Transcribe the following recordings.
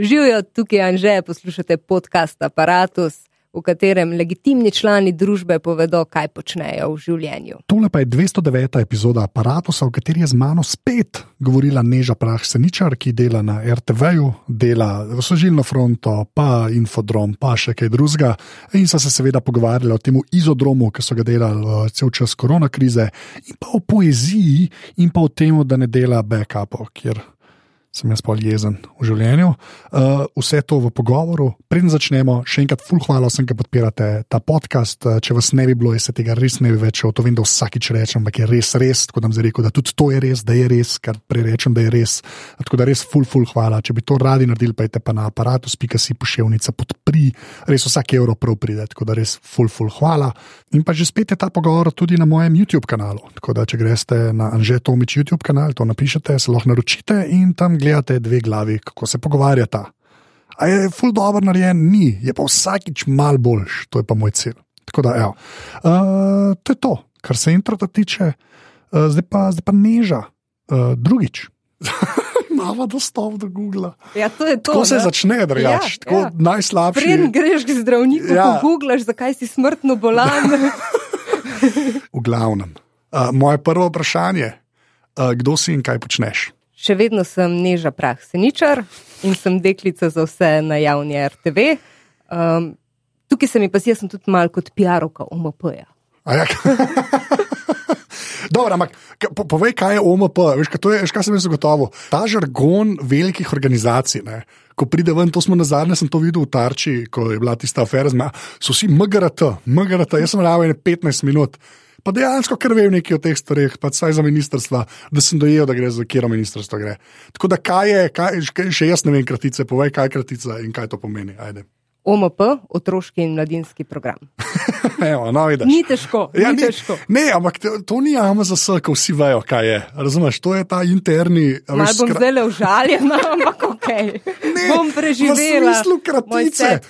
Živijo tukaj Anže, poslušate podcast Apparatus, v katerem legitimni člani družbe povedo, kaj počnejo v življenju. Tole pa je 209. epizoda Apparatusa, v kateri je z mano spet govorila Neža Prah Seničar, ki dela na RTV-ju, dela Sožilno fronto, pa Infodrom, pa še kaj drugega. In so se seveda pogovarjali o tem izodromu, ki so ga delali uh, cel čas korona krize, in pa o poeziji, in pa o tem, da ne dela backupov, kjer sem jaz pol jezen v življenju. Uh, vse to v pogovoru. Preden začnemo, še enkrat, full hvala vsem, ki podpirate ta podcast. Uh, če vas ne bi bilo, jaz se tega res ne bi več, to vem, da vsakič rečem, ampak je res, res, tako da zdaj rekel, da tudi to je res, da je res, kar prerečem, da je res. Tako da res full, full hvala. Če bi to radi naredili, pa je pa na aparatus.si pošiljnica podpri, res vsak evro prav pride, tako da res full, full hvala. In pa že spet je ta pogovor tudi na mojem YouTube kanalu. Tako da, če greste na Anže Tomič YouTube kanal, to napišete, se lahko naročite in tam gledate dve glavi, kako se pogovarjata. A je ful dobro narejen, ni, je pa vsakič mal boljš, to je pa moj cilj. Tako da, evo. Uh, to je to, kar se introta tiče, uh, zdaj, pa, zdaj pa neža, uh, drugič. Imamo dostop do Google. Ja, to je to. Tako se ne? začne, da Ja, rečeš. Tako ja. najslabši. Preden greš k zdravniku, Ja. ja. poguglaš, zakaj si smrtno bolan. V glavnem. Uh, moje prvo vprašanje, uh, kdo si in kaj počneš? Še vedno sem neža prah seničar in sem deklica za vse na javni RTV. Um, tukaj se mi pa, jaz sem tudi malo kot PR-ovka UMP-ja. Ja, Dobro, ampak po, povej, kaj je OMP. Veš, kaj, je, veš, kaj sem jaz zagotovil. Ta žargon velikih organizacij, ne, ko pride ven, to smo na zadnje, sem to videl v Tarči, ko je bila tista afera, zma, so vsi MGRT, MGRT, jaz sem rekel 15 minut. Pa dejansko, ker vem nekaj o teh stvareh, pa vsaj za ministrstva, da sem dojel, da gre za kjero ministrstvo gre. Tako da, kaj je, kaj- še jaz ne vem kratice, povej, kaj je kratica in kaj to pomeni. Ajde. OMP, otroški in mladinski program. Evo, no, vidiš. Ni težko, Ja, ni ni, težko. ne, ampak to, to ni AMZS, ko vsi vejo, kaj je. Razumeš, to je ta interni. a Mal bom skra- zdaj le užaljena, ampak ok. Ne, bom preživela. v smislu kratice.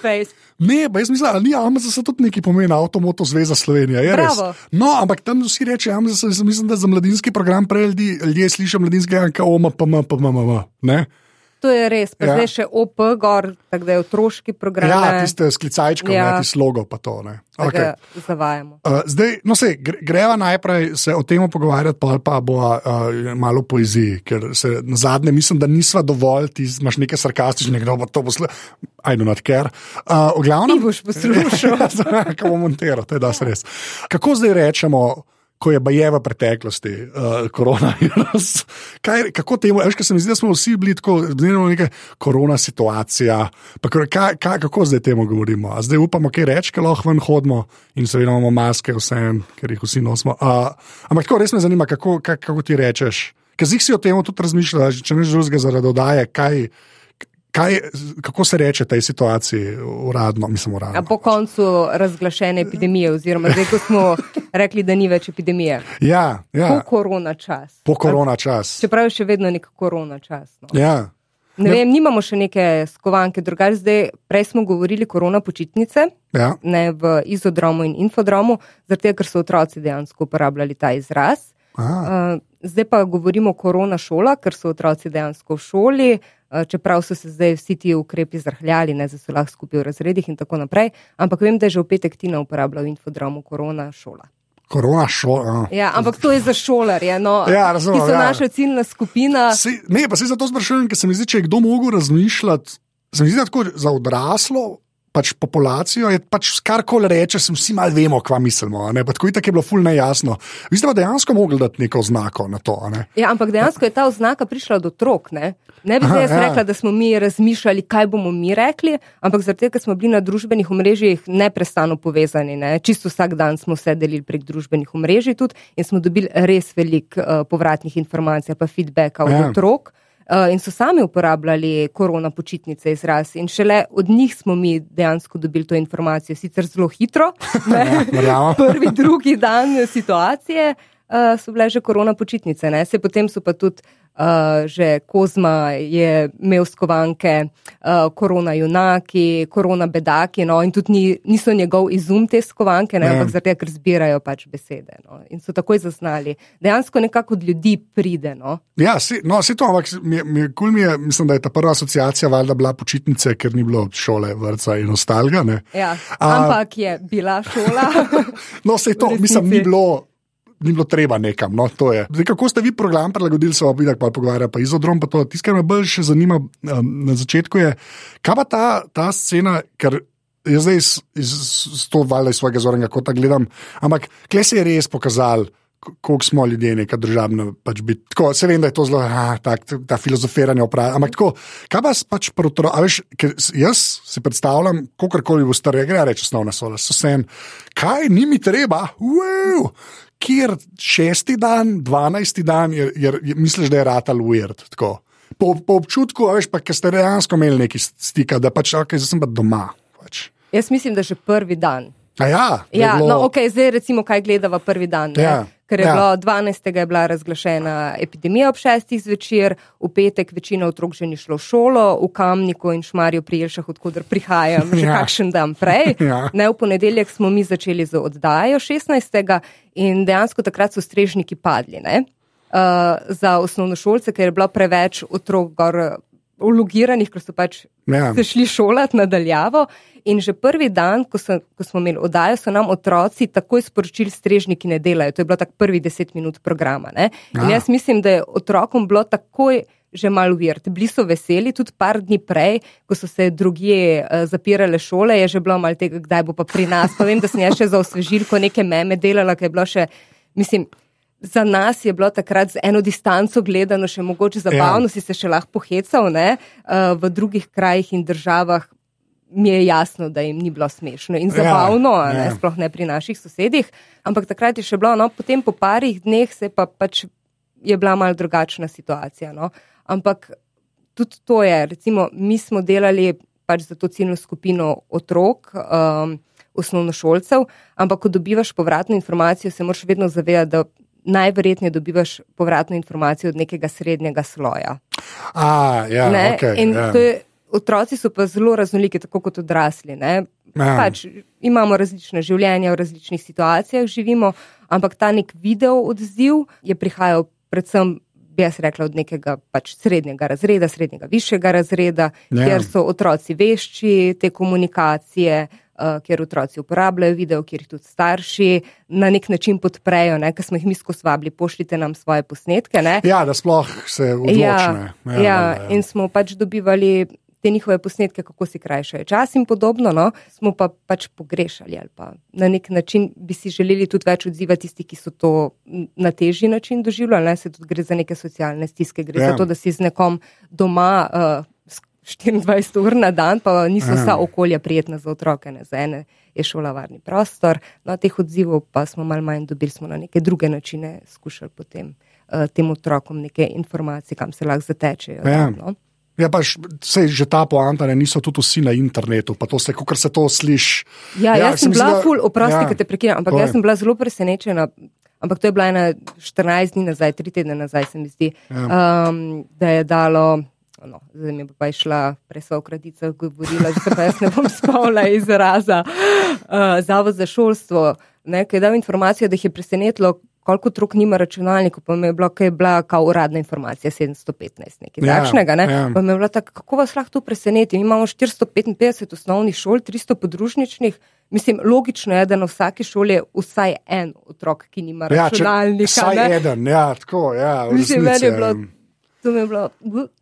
Ne, pa jaz mislim, da ni AMZS tudi nekaj pomeni, Avtomoto Zveza Slovenija. je res. Bravo. No, ampak tam vsi rečejo, AMZS, mislim, da za mladinski program prej ljudje slišijo mladinski program, kot OMA, PM, PM, ne? To je res, pa Ja. ja. zdaj še OP, gor, tako da je otroški program. Ja, tiste sklicajčke, ja. Ja. ti slogo pa to. Ne? Okay. Zavajamo. Uh, zdaj, no, se, gre, greva najprej se o tem pogovarjati, pa, pa bo uh, malo poeziji, ker se na zadnje mislim, da nisva dovolj, ti imaš nekaj sarkastičnega, kdo bo to poslušal. Aj, no, not care. Uh, glavnem, Ti boš poslušal. Kako bom montiral, to je das res. Kako zdaj rečemo? Ko je baje v preteklosti, uh, koronavirus. Kaj, kako temu, veš, kaj se mi zdi, da smo vsi bili tako, zmerno neka korona situacija. Pa, kaj, kaj, kako zdaj temu govorimo? A zdaj upamo, kaj reči, ker lahko ven hodimo in seveda imamo maske, vse, ker jih vsi nosimo. Uh, ampak tako res me zanima, kako, kaj, kako ti rečeš. Ker zih si o tem tudi razmišljal, če ne že drugega zaradi oddaje, kaj. Kaj, kako se reče tej situaciji, uradno, mislim, A uradno? po koncu razglašene epidemije, oziroma zdaj, ko smo rekli, da ni več epidemije. Ja, Po ja, korona čas. po korona čas. Čeprav je še vedno nek korona čas. No. Ja. Ne vem, nimamo še neke skovanke, drugače zdaj, prej smo govorili korona počitnice, Ja, ne v izodromu in infodromu, zato ker so otroci dejansko uporabljali ta izraz. Aha, Uh, zdaj pa govorimo korona šola, ker so otroci dejansko v šoli, čeprav so se zdaj vsi ti ukrepi zrahljali, ne zdaj so lahko skupaj v razredih in tako naprej. Ampak vem, da je že v petek Tina uporabljal infodromu korona šola. korona šola. Ja, ampak to je za šolarje, no, Ja, razumem, ki so ja. naša ciljna skupina. Se, ne, pa se zato sprašujem, ker se mi zdi, če je kdo mogel razmišljati, se mi zdi, da tako za odraslo. Pač populacijo je pač karkoli reče, sem vsi malo vemo, kva mislimo. Tako je tako je bilo ful nejasno. Vi ste pa dejansko mogli dati neko znako na to. ne. Ja, ampak dejansko je ta oznaka prišla od otrok. Ne, ne bi zdaj jaz ja. rekla, da smo mi razmišljali, kaj bomo mi rekli, ampak zaradi tega, ker smo bili na družbenih omrežjih neprestano povezani. Ne. Čisto vsak dan smo se delili prek družbenih omrežij tudi in smo dobili res veliko uh, povratnih informacij, pa feedbacka od ja. otrok. Uh, in so sami uporabljali korona počitnice izraz, in šele od njih smo mi dejansko dobili to informacijo, sicer zelo hitro, ne, prvi, drugi dan situacije. Uh, so bile že korona počitnice, ne? se potem so pa tudi. Uh, že Kozma je imel skovanke, uh, korona junaki, korona bedaki, no, in tudi ni, niso njegov izum te skovanke, ne, ja. ampak zato, ker zbirajo pač besede. No, in so takoj zaznali. Dejansko nekako od ljudi pride. No. Ja, si, no, si to, ampak mi, mi, kul mi je, mislim, da je ta prva asociacija valjda bila počitnice, ker ni bilo šole, vrca in ostalga. Ja, ampak je bila šola. no, se to, mislim, ni bilo ni bilo treba nekam. No, Zdaj, kako ste vi program prilagodili, se vidi, pa pogovarja, pa izodrom. Pa Tisto, kar me bolj še zanima um, na začetku, je, kaj pa ta, ta scena, ker jaz zdaj iz, to valjda iz svojega zornega kota gledam, ampak kle se je res pokazal. Kako smo ljudje, neka državna, pač biti. Tako, se vem, da je to zelo, ah, tak, ta filozofiranje opravlja. Ampak tako, kaj pa pač protoro, veš, jaz si predstavljam, kako koli bo starejši, gre reči osnovna sola, so sen, kaj ni mi treba, wow, kjer šesti dan, dvanajsti dan, je, je, je, misliš, da je ratal. Tako. Po, po občutku, veš, pa, ker ste dejansko imeli neki stika, da pač, ok, zdaj sem pa doma. Pač. Jaz mislim, da že prvi dan. Ja, ja, bilo... no, okay, zdaj recimo, kaj gledava prvi dan. Ja, Ker je ja. bilo 12. Je bila razglašena epidemija ob 6. zvečer, v petek večina otrok že ni šlo v šolo, v Kamniku in Šmarju pri Jelšah, odkuder prihajam, že ja. kakšen dan prej. Ja. Ne, v ponedeljek smo mi začeli z oddajo 16. in dejansko takrat so strežniki padli ne, uh, za osnovnošolce, ker je bilo preveč otrok gor ulogiranih, ker so pač ja. se šli šolati nadaljavo. In že prvi dan, ko, so, ko smo imeli oddajo, so nam otroci takoj sporočili, strežniki ne delajo. To je bilo tako prvi deset minut programa. Ne? In jaz mislim, da je otrokom bilo takoj. Že malo virt. Bili so veseli, tudi par dni prej, ko so se drugje uh, zapirale šole, je že bilo malo tega, kdaj bo pa pri nas. Pa vem, da sem jaz še za osvežilko neke meme delala, ker je bilo še, mislim, za nas je bilo takrat z eno distanco gledano še mogoče zabavno, ja. si se še lahko pohecal, ne? Uh, v drugih krajih in državah mi je jasno, da jim ni bilo smešno in ja, zabavno, ja. Ne? sploh ne pri naših sosedih, ampak takrat je še bilo, no, potem po parih dneh se pa pač je bila mal drugačna situacija, no? ampak tudi to je, recimo, mi smo delali pač za to ciljno skupino otrok, um, osnovnošolcev, ampak ko dobivaš povratno informacijo, se moraš vedno zavedati, da najverjetneje dobivaš povratno informacijo od nekega srednjega sloja. A, ja, okay, In ja. je, otroci so pa zelo raznoliki, tako kot odrasli. Ja. Pač, imamo različne življenja, v različnih situacijah živimo, ampak ta nek video odziv je prihajal predvsem. Bi jaz rekla od nekega pač srednjega razreda, srednjega višjega razreda, ja. kjer so otroci vešči te komunikacije, kjer otroci uporabljajo video, kjer jih tudi starši na nek način podprejo, ne, ker smo jih mi skosvabili, pošljite nam svoje posnetke. Ne. Ja, da sploh se odločne. Ja, ja, ja, ja, in smo pač dobivali. Te njihove posnetke, kako si krajšajo čas, in podobno, no, smo pa pač pogrešali. Pa na nek način bi si želeli tudi več odziva tisti, ki so to na težji način doživljali. Ne, se tudi gre za neke socialne stiske, gre ja. za to, da si z nekom doma uh, 24 ur na dan, pa niso vsa okolja prijetna za otroke, ne za ene je šola varni prostor. No, teh odzivov pa smo malo manj dobili, smo na neke druge načine skušali potem uh, tem otrokom neke informacije, kam se lahko zatečejo. Ja. Tam, no. Ja, pa se že ta poanta, ne, niso tudi vsi na internetu, pa to se, kot se to sliši. Ja, ja, jaz sem bila zda, ful, oprosti, ja, te prekinem, ampak jaz sem bila zelo presenečena. Ampak to je bila ena 14 dni nazaj, 3 tedne nazaj, se mi zdi, ja. um, da je dalo no, zdaj mi pa je šla presva v kradicah, govorila, da se pa jaz ne bom spavla izraza. Uh, Zavod za šolstvo, ki je dal informacijo, da jih je presenetilo, koliko otrok nima računalnikov, pa mi je bila, kaj je bila kao uradna informacija, 715, nekaj ja, takšnega. Ne? Ja. Pa mi je bila tako, kako vas lahko to preseneti? Mi imamo 455 osnovnih šol, 300 podružničnih. Mislim, logično je, da na vsaki šoli je vsaj en otrok, ki nima ja, računalnika. Vsaj ne? eden, ja, tako, ja. Mislim, meni je bilo, to mi je bilo.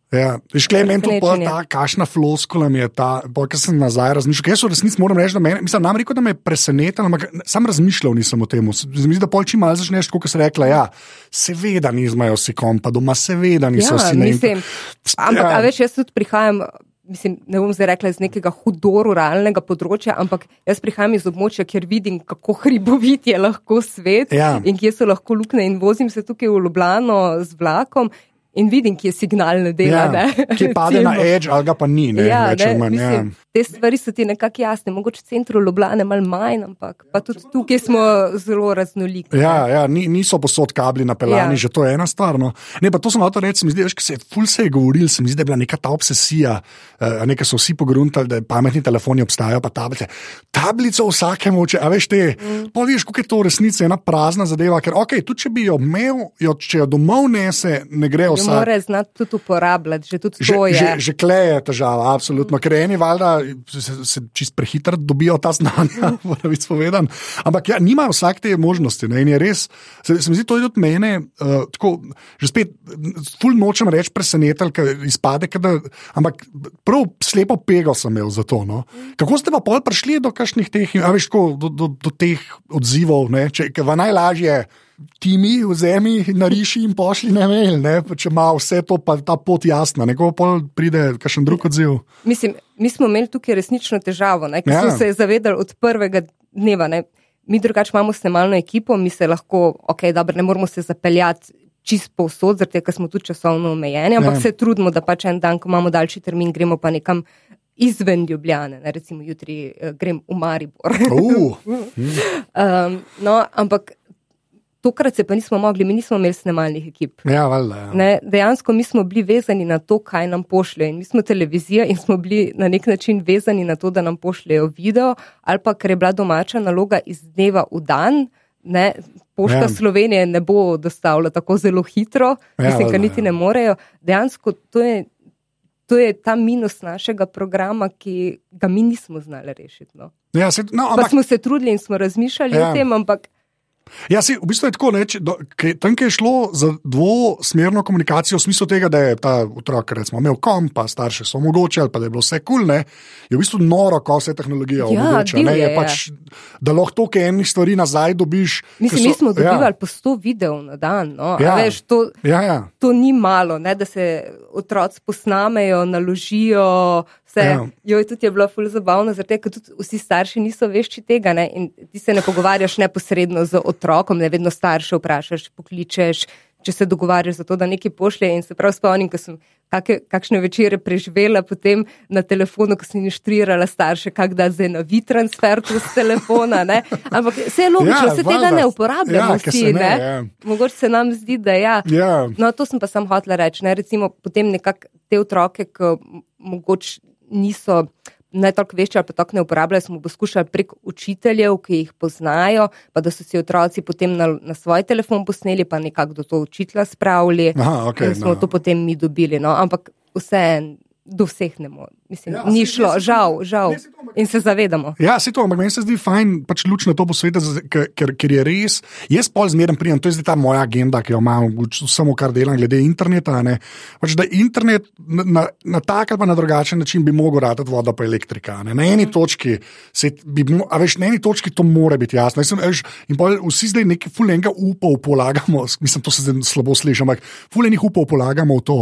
Ja, Škle, meni to pojma, ta kašna floskula mi je ta, ki sem nazaj razmišljal. Jaz v resnici moram reči, da me, mislim, nam rekel, da me je presenetil, ampak sam razmišljal nisem o tem. Mislim, da polči malo začneš, kot se rekla, ja, seveda nizmajo si kompa doma, seveda niso ja, si ne. Ampak, ja. a več jaz tudi prihajam. Mislim, ne bom zdaj rekla iz nekega hudoruralnega področja, ampak jaz prihajam iz območja, kjer vidim, kako hribovit je lahko svet ja. in kje so lahko luknje. In vozim se tukaj v Ljubljano z vlakom in vidim, kje signal ne dela. Ja, ne, ki pade na edge, ali ga pa ni. Ne, Ja, več ali ne, manj, ja. mislim, te stvari so ti nekako jasne, mogoče v centru Ljubljana malo manj, ampak pa tudi tukaj smo zelo raznoliki. Ja, ja ni, niso posod kabli napeljani, ja. Ja. že to je ena stvar. No. Ne, pa to sem hotel reči, mi zdi, veš, ko se je ful se je govoril, se mi zdi, da je bila neka ta obsesija, uh, nekaj so vsi pogruntali, da pametni telefoni obstajajo, pa tablice. Tablico vsakemu, če, a veš te, mm. pa veš, kako je to v resnici ena prazna zadeva, ker ok, tudi če bi jo imel, jo, če jo domov nese, ne gre Jo vsak. mora znati tudi uporabljati, že tudi Že, to je. že, že kle je težava, absolutno. Ker eni valjda se, se, se čist prehitro dobijo ta znanja, moram biti povedan. Ampak ja, nimajo vsak te možnosti. Ne? In je res, se, se mi zdi, to je tudi mene, uh, tako, že spet, ful nočem reči presenetelj, ker izpade, ker da, ampak prav slepo pego sem imel za to. No? Kako ste pa pol prišli do kakšnih teh, a veš, tako, do, do, do teh odzivov, ne? če ker vam najlažje. Mi vzemi, nariši in pošli na mail, ne? Če ima vse to, pa ta pot jasna, neko pa pride kakšen drug odziv. Mislim, mi smo imeli tukaj resnično težavo, ne, ker Ja. smo se zavedali od prvega dneva. Ne. Mi drugače imamo snemalno ekipo, mi se lahko, ok, dobro, ne moramo se zapeljati čist povsod, zato ker smo tudi časovno omejeni, ampak Ja. se trudimo, da pač en dan, ko imamo daljši termin, gremo pa nekam izven Ljubljane, ne, recimo jutri uh, grem v Maribor. Uh, um, no, ampak tokrat se pa nismo mogli, mi nismo imeli snemalnih ekip. ja, valjda. Ja. Ne, dejansko mi smo bili vezani na to, kaj nam pošljejo. Mi smo televizija in smo bili na nek način vezani na to, da nam pošljejo video, ali pa ker je bila domača naloga iz dneva v dan. Ne, Pošta Ja. Slovenije ne bo dostavila tako zelo hitro, Ja, mislim, ker niti ja. ne morejo. Dejansko to je, to je ta minus našega programa, ki ga mi nismo znali rešiti. No. Ja, se, no, Pa ampak, smo se trudili in smo razmišljali Ja. ja. o tem, ampak ja, se, v bistvu je tako, ne, če, do, kaj, tam, je šlo za dvosmerno komunikacijo, v smislu tega, da je ta otrok recimo, imel kom, pa starše so omogočili, pa da je bilo vse kul, cool, je v bistvu noro, ko vse tehnologija Ja, omogoča. Ne, divje je je. pač, da lahko toliko enih stvari nazaj dobiš. mislim, so- mi smo dobivali Ja, ja. po 100 videov na dan. No. Ja. Ja. Veš, to, ja, ja. to ni malo, ne, da se otroci posnamejo, naložijo. Vse. Ja. Ja. Jo, tudi je bilo ful zabavno, zato ker tudi vsi starši niso vešči tega. Ne, in ti se ne pogovarjaš neposredno z otrokom, ne vedno starše vprašaš, pokličeš. Če se dogovarjaš za to, da nekaj pošlje, in se prav spomnim, ko sem kake, kakšne večere preživela potem na telefonu, ko sem inštruirala starše, kako da zdaj na vitransfer tu z telefona. Ne? Ampak vse je logično, Ja, se valjda. tega ne uporabljamo Ja, vsi. se ne, Ne, ja. Mogoče se nam zdi, da ja. Ja. No, to sem pa sam hotela reči. Ne? Recimo, potem nekako te otroke, ki mogoče niso ne toliko vešči ali pa tako ne uporabljajo, smo poskušali prek učiteljev, ki jih poznajo, pa da so si otroci potem na, na svoj telefon posneli, pa nekako do to učitelja spravili. Aha, okej, in smo no. to potem mi dobili. No? Ampak vse do vseh ne more. Mislim, Ja, ni šlo, se- žal, žal. jaz se to- In se zavedamo. Ja, se to, ampak meni se zdi fajn pač luč na to posvetiti, z- ker, ker, je res. Jaz pol zmeraj prijem, to je zdaj ta moja agenda, ki jo imam, samo kar delam glede interneta. ne. Pač, da internet na, na, na tak ali pa na drugačen način bi mogel ratati voda pa elektrika. Ne. Na eni točki, se, bi, a veš, na eni točki to mora biti jasno. Sem, veš, in pol vsi zdaj nekaj fulenga upov polagamo, mislim, to se zdaj slabo sliši, ampak fulenih upov polagamo v to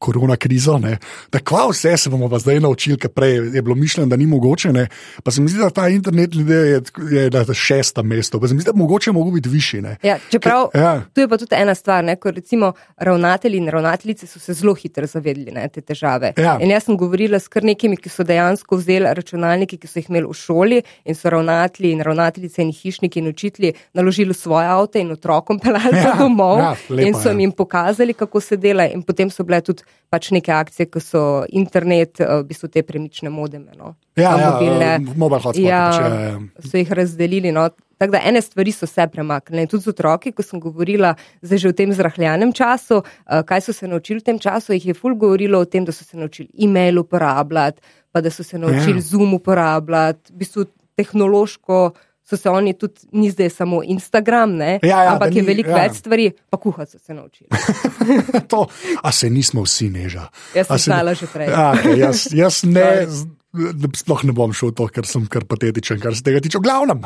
korona krizo, ne, da kva vse se bomo pa zdaj naučili, ker prej je bilo mišljeno, da ni mogoče. Ne. Pa se mi zdi, da ta internet ljudje je, je na šestem mestu, pa se mi zdi, da mogoče mogo biti višji. Ne. Ja, čeprav Ker- ja. tu je pa tudi ena stvar, ne, ko recimo ravnatelji in ravnateljice so se zelo hitro zavedli ne, te težave. Ja. In jaz sem govorila s kar nekimi, ki so dejansko vzeli računalnike, ki so jih imeli v šoli in so ravnatelji in ravnateljice in hišniki in učitelji naložili svoje avto in otrokom pelali Ja, ja, domov ja, lepo, in so ja. jim pokazali, kako se dela. In potem so bile tudi pač neke akcije, ko so internet, eh, v bistvu te premične modeme. No, Ja, ja, mobilne. eh, mobile hotspot, Ja, pač, ja, ja. so jih razdelili. No. Tako da ene stvari so se premaknile. Tudi z otroki, ko sem govorila že v tem zrahljanem času, uh, kaj so se naučili v tem času, jih je ful govorilo o tem, da so se naučili e-mail uporabljati, pa da so se naučili Ja. Zoom uporabljati, v bistvu tehnološko. So se oni tudi, ni zdaj samo Instagram, ne, Ja, ja, ampak da je ni- veliko ja. več stvari, pa kuhati so se naučili. to, a se nismo vsi neža. Jaz sem znala že prej. Ja, okay, jaz, jaz ne. Sploh ne bom šel to, ker sem kar patetičen, kar se tega tiče. V glavnem.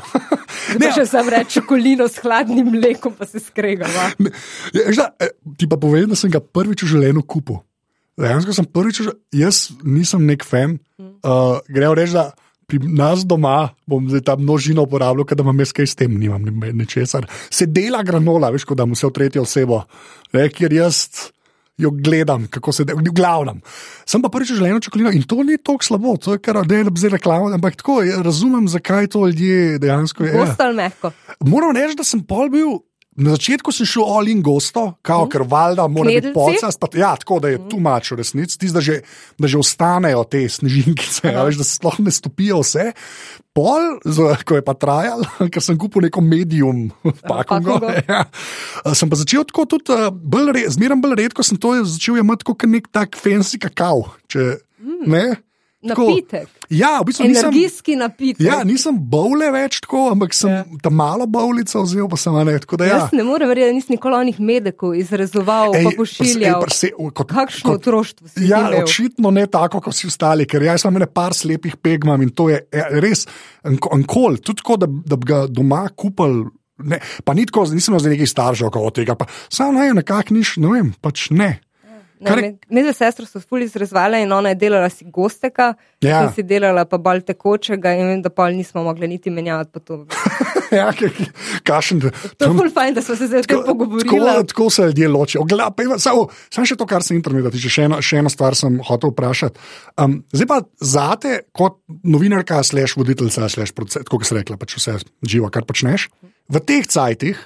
Ne, če sem reči čokolino s hladnim mlekom, pa se skregava. Ne, ja, eh, ti pa povem, da sem ga prvič v življenju kupil. Dejansko sem prvič, jaz nisem nek fan. Uh, Grejo reči, da pri nas doma bom zdaj ta množino uporabljal, ker da imam jaz kaj s tem, nimam ni- ničesar. Se dela granola, veš, kot da mu se v tretjo osebo, ne, ker jaz. jo gledam, kako se da, v glavnem. Sem pa prvič življenju čokolino in to ni tako slabo, to je kar da je zdaj reklama, ampak tako ja, razumem, zakaj to ljudje dejansko je. Ostal mehko. Moram reči, da sem pol bil. Na začetku sem šel all in gosto, kao, ker valjda mora biti Knedlci? pocast. pa- Ja, tako da je tu mač v resnici, tisto, da, že- da že ostanejo te snežinkice, ja, veš, da se sploh ne stopijo vse. Pol, ko je pa trajal, ker sem kupil neko medium pakungo. Ja. Sem pa začel tako tudi, eh, bolj re, zmeraj bolj redko sem to začel jemati kot nek tak fancy kakao. Če, ne? Tako. Napitek. Ja, v bistvu nisem. Energijski napitek. Ja, nisem bole več tako, ampak sem ja. Ja. tam malo bolico vzel, pa sem ne. Tako da ja. Jaz ne morem verjeti, da nisi nikoli onih medekov izrezoval, pa pošiljal. prse, ej, kot, Kakšno otroštvo si Ja, imel? očitno ne tako, kot vsi ostali, ker jaz imam ene par slepih pegmam in to je ja, res ankol, tudi tako, da, da bi ga doma kupil. Ne, pa ni tako, nisem za nekaj staršev od tega, pa samo ne, nekako niš, ne vem, pač ne. Ne, me sestra so fuli izrezvale in ona je delala si gosteka, Ja. si delala pa bolj tekočega in vem, da pol nismo mogli niti menjavati. pa To, ja, kašen. to je ful fajn, da smo se zdaj Tako, pogovorili. tako se ljudje ločijo. Pa Samo samo še to, kar se interneta tiče, še eno, še eno stvar sem hotel vprašati. Um, zdaj pa zate, kot novinarka, slash voditeljca, slash producent, kot si rekla, pač vse živo, kar počneš. V teh cajtih,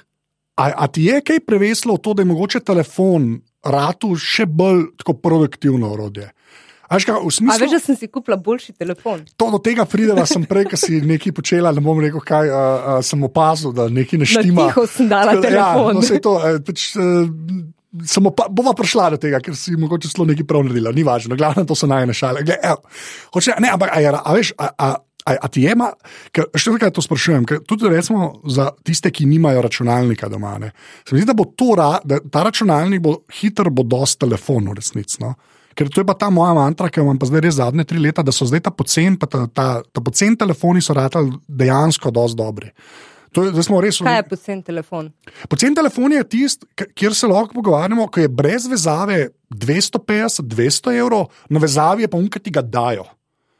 a, a ti je kaj preveslo v to, da je mogoče telefon ratu še bolj tako produktivno orodje? A kaj, v A smislu, veš, da sem si kupila boljši telefon. to do tega prideva, sem prej, ki si nekaj počela, ne bom rekel, kaj uh, uh, sem opazil, da nekaj ne štima. tiho sem dala Tako Ja, telefon. no, saj to, pač, Samo pa, bova prišla do tega, ker si mogoče celo nekaj prav naredila, ni važno, glavno to so najne šale. Gle, ev, hoče, ne, ampak, a, je ra- a veš, a, a, a, a ti je, ker še nekaj to sprašujem, ker tudi recimo za tiste, ki nimajo računalnika doma, ne, se mi zdi, da bo to, ra, da ta računalnik bo hiter, bo dost telefon v resnici. No? Ker to je pa ta moja mantra, ki jo imam pa zdaj res zadnje tri leta, da so zdaj ta pocen, pa ta, ta, ta pocen telefoni so ratali dejansko dosti dobri. To je, res Kaj je pocen telefon? Pocen telefon je tisti, kjer se lahko pogovarjamo, ko je brez vezave 250-200 evrov, na vezavi je pa unka ti ga dajo.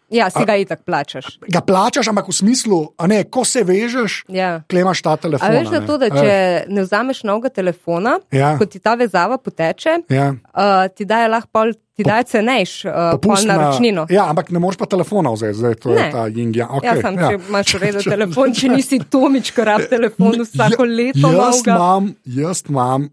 Ja, si ga itak plačaš. Ga plačaš, ampak v smislu, a ne, ko se vežeš, Ja. klemaš ta telefon. A veš, da, to, da če ne vzameš novega telefona, Ja. ko ti ta vezava poteče, Ja. uh, ti daje lahko pol, ti daje cenejš uh, pol naročnino. Ja, ampak ne moreš pa telefona vzeti, zdaj to je Ne. ta jing. Ja, okay, Ja, sam, če imaš redo telefon, če nisi Tomič, ki rab telefon vsako leto. Jaz imam, jaz imam.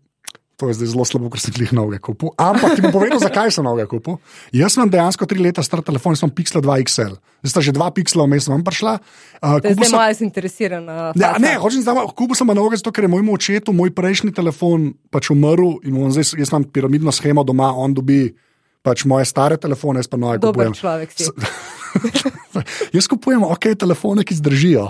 To je zdaj zelo slabo, ker sem jih novega kupil. Ampak ti bom povedal, zakaj sem novega kupil. Jaz imam dejansko tri leta star telefon, sem Pixel 2 XL. Zdaj sta že dva Pixela vmes vam prišla. Uh, zdaj moja zainteresirana. Ne, faca. ne hočem zdaj, kupil sem novega, zato ker je mojemu očetu moj prejšnji telefon pač umrl in zdaj, jaz imam piramidno schemo doma, on dobi pač moje stare telefone, jaz pa nove Dober kupujem. človek si. jaz kupujem ok telefone, ki zdržijo.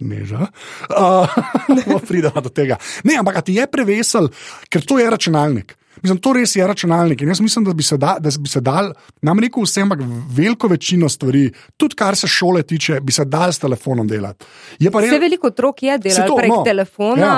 Neža. Uh, Pridemo do tega. Ne, ampak ti je prevesel, ker to je računalnik. Mislim, to res je računalnik. In jaz mislim, da bi se, da, da bi se dal, nam rekel vsem, ampak veliko večino stvari, tudi kar se šole tiče, bi se dal s telefonom delati. Je pa Vse res, veliko otrok je delalo prek no. telefona.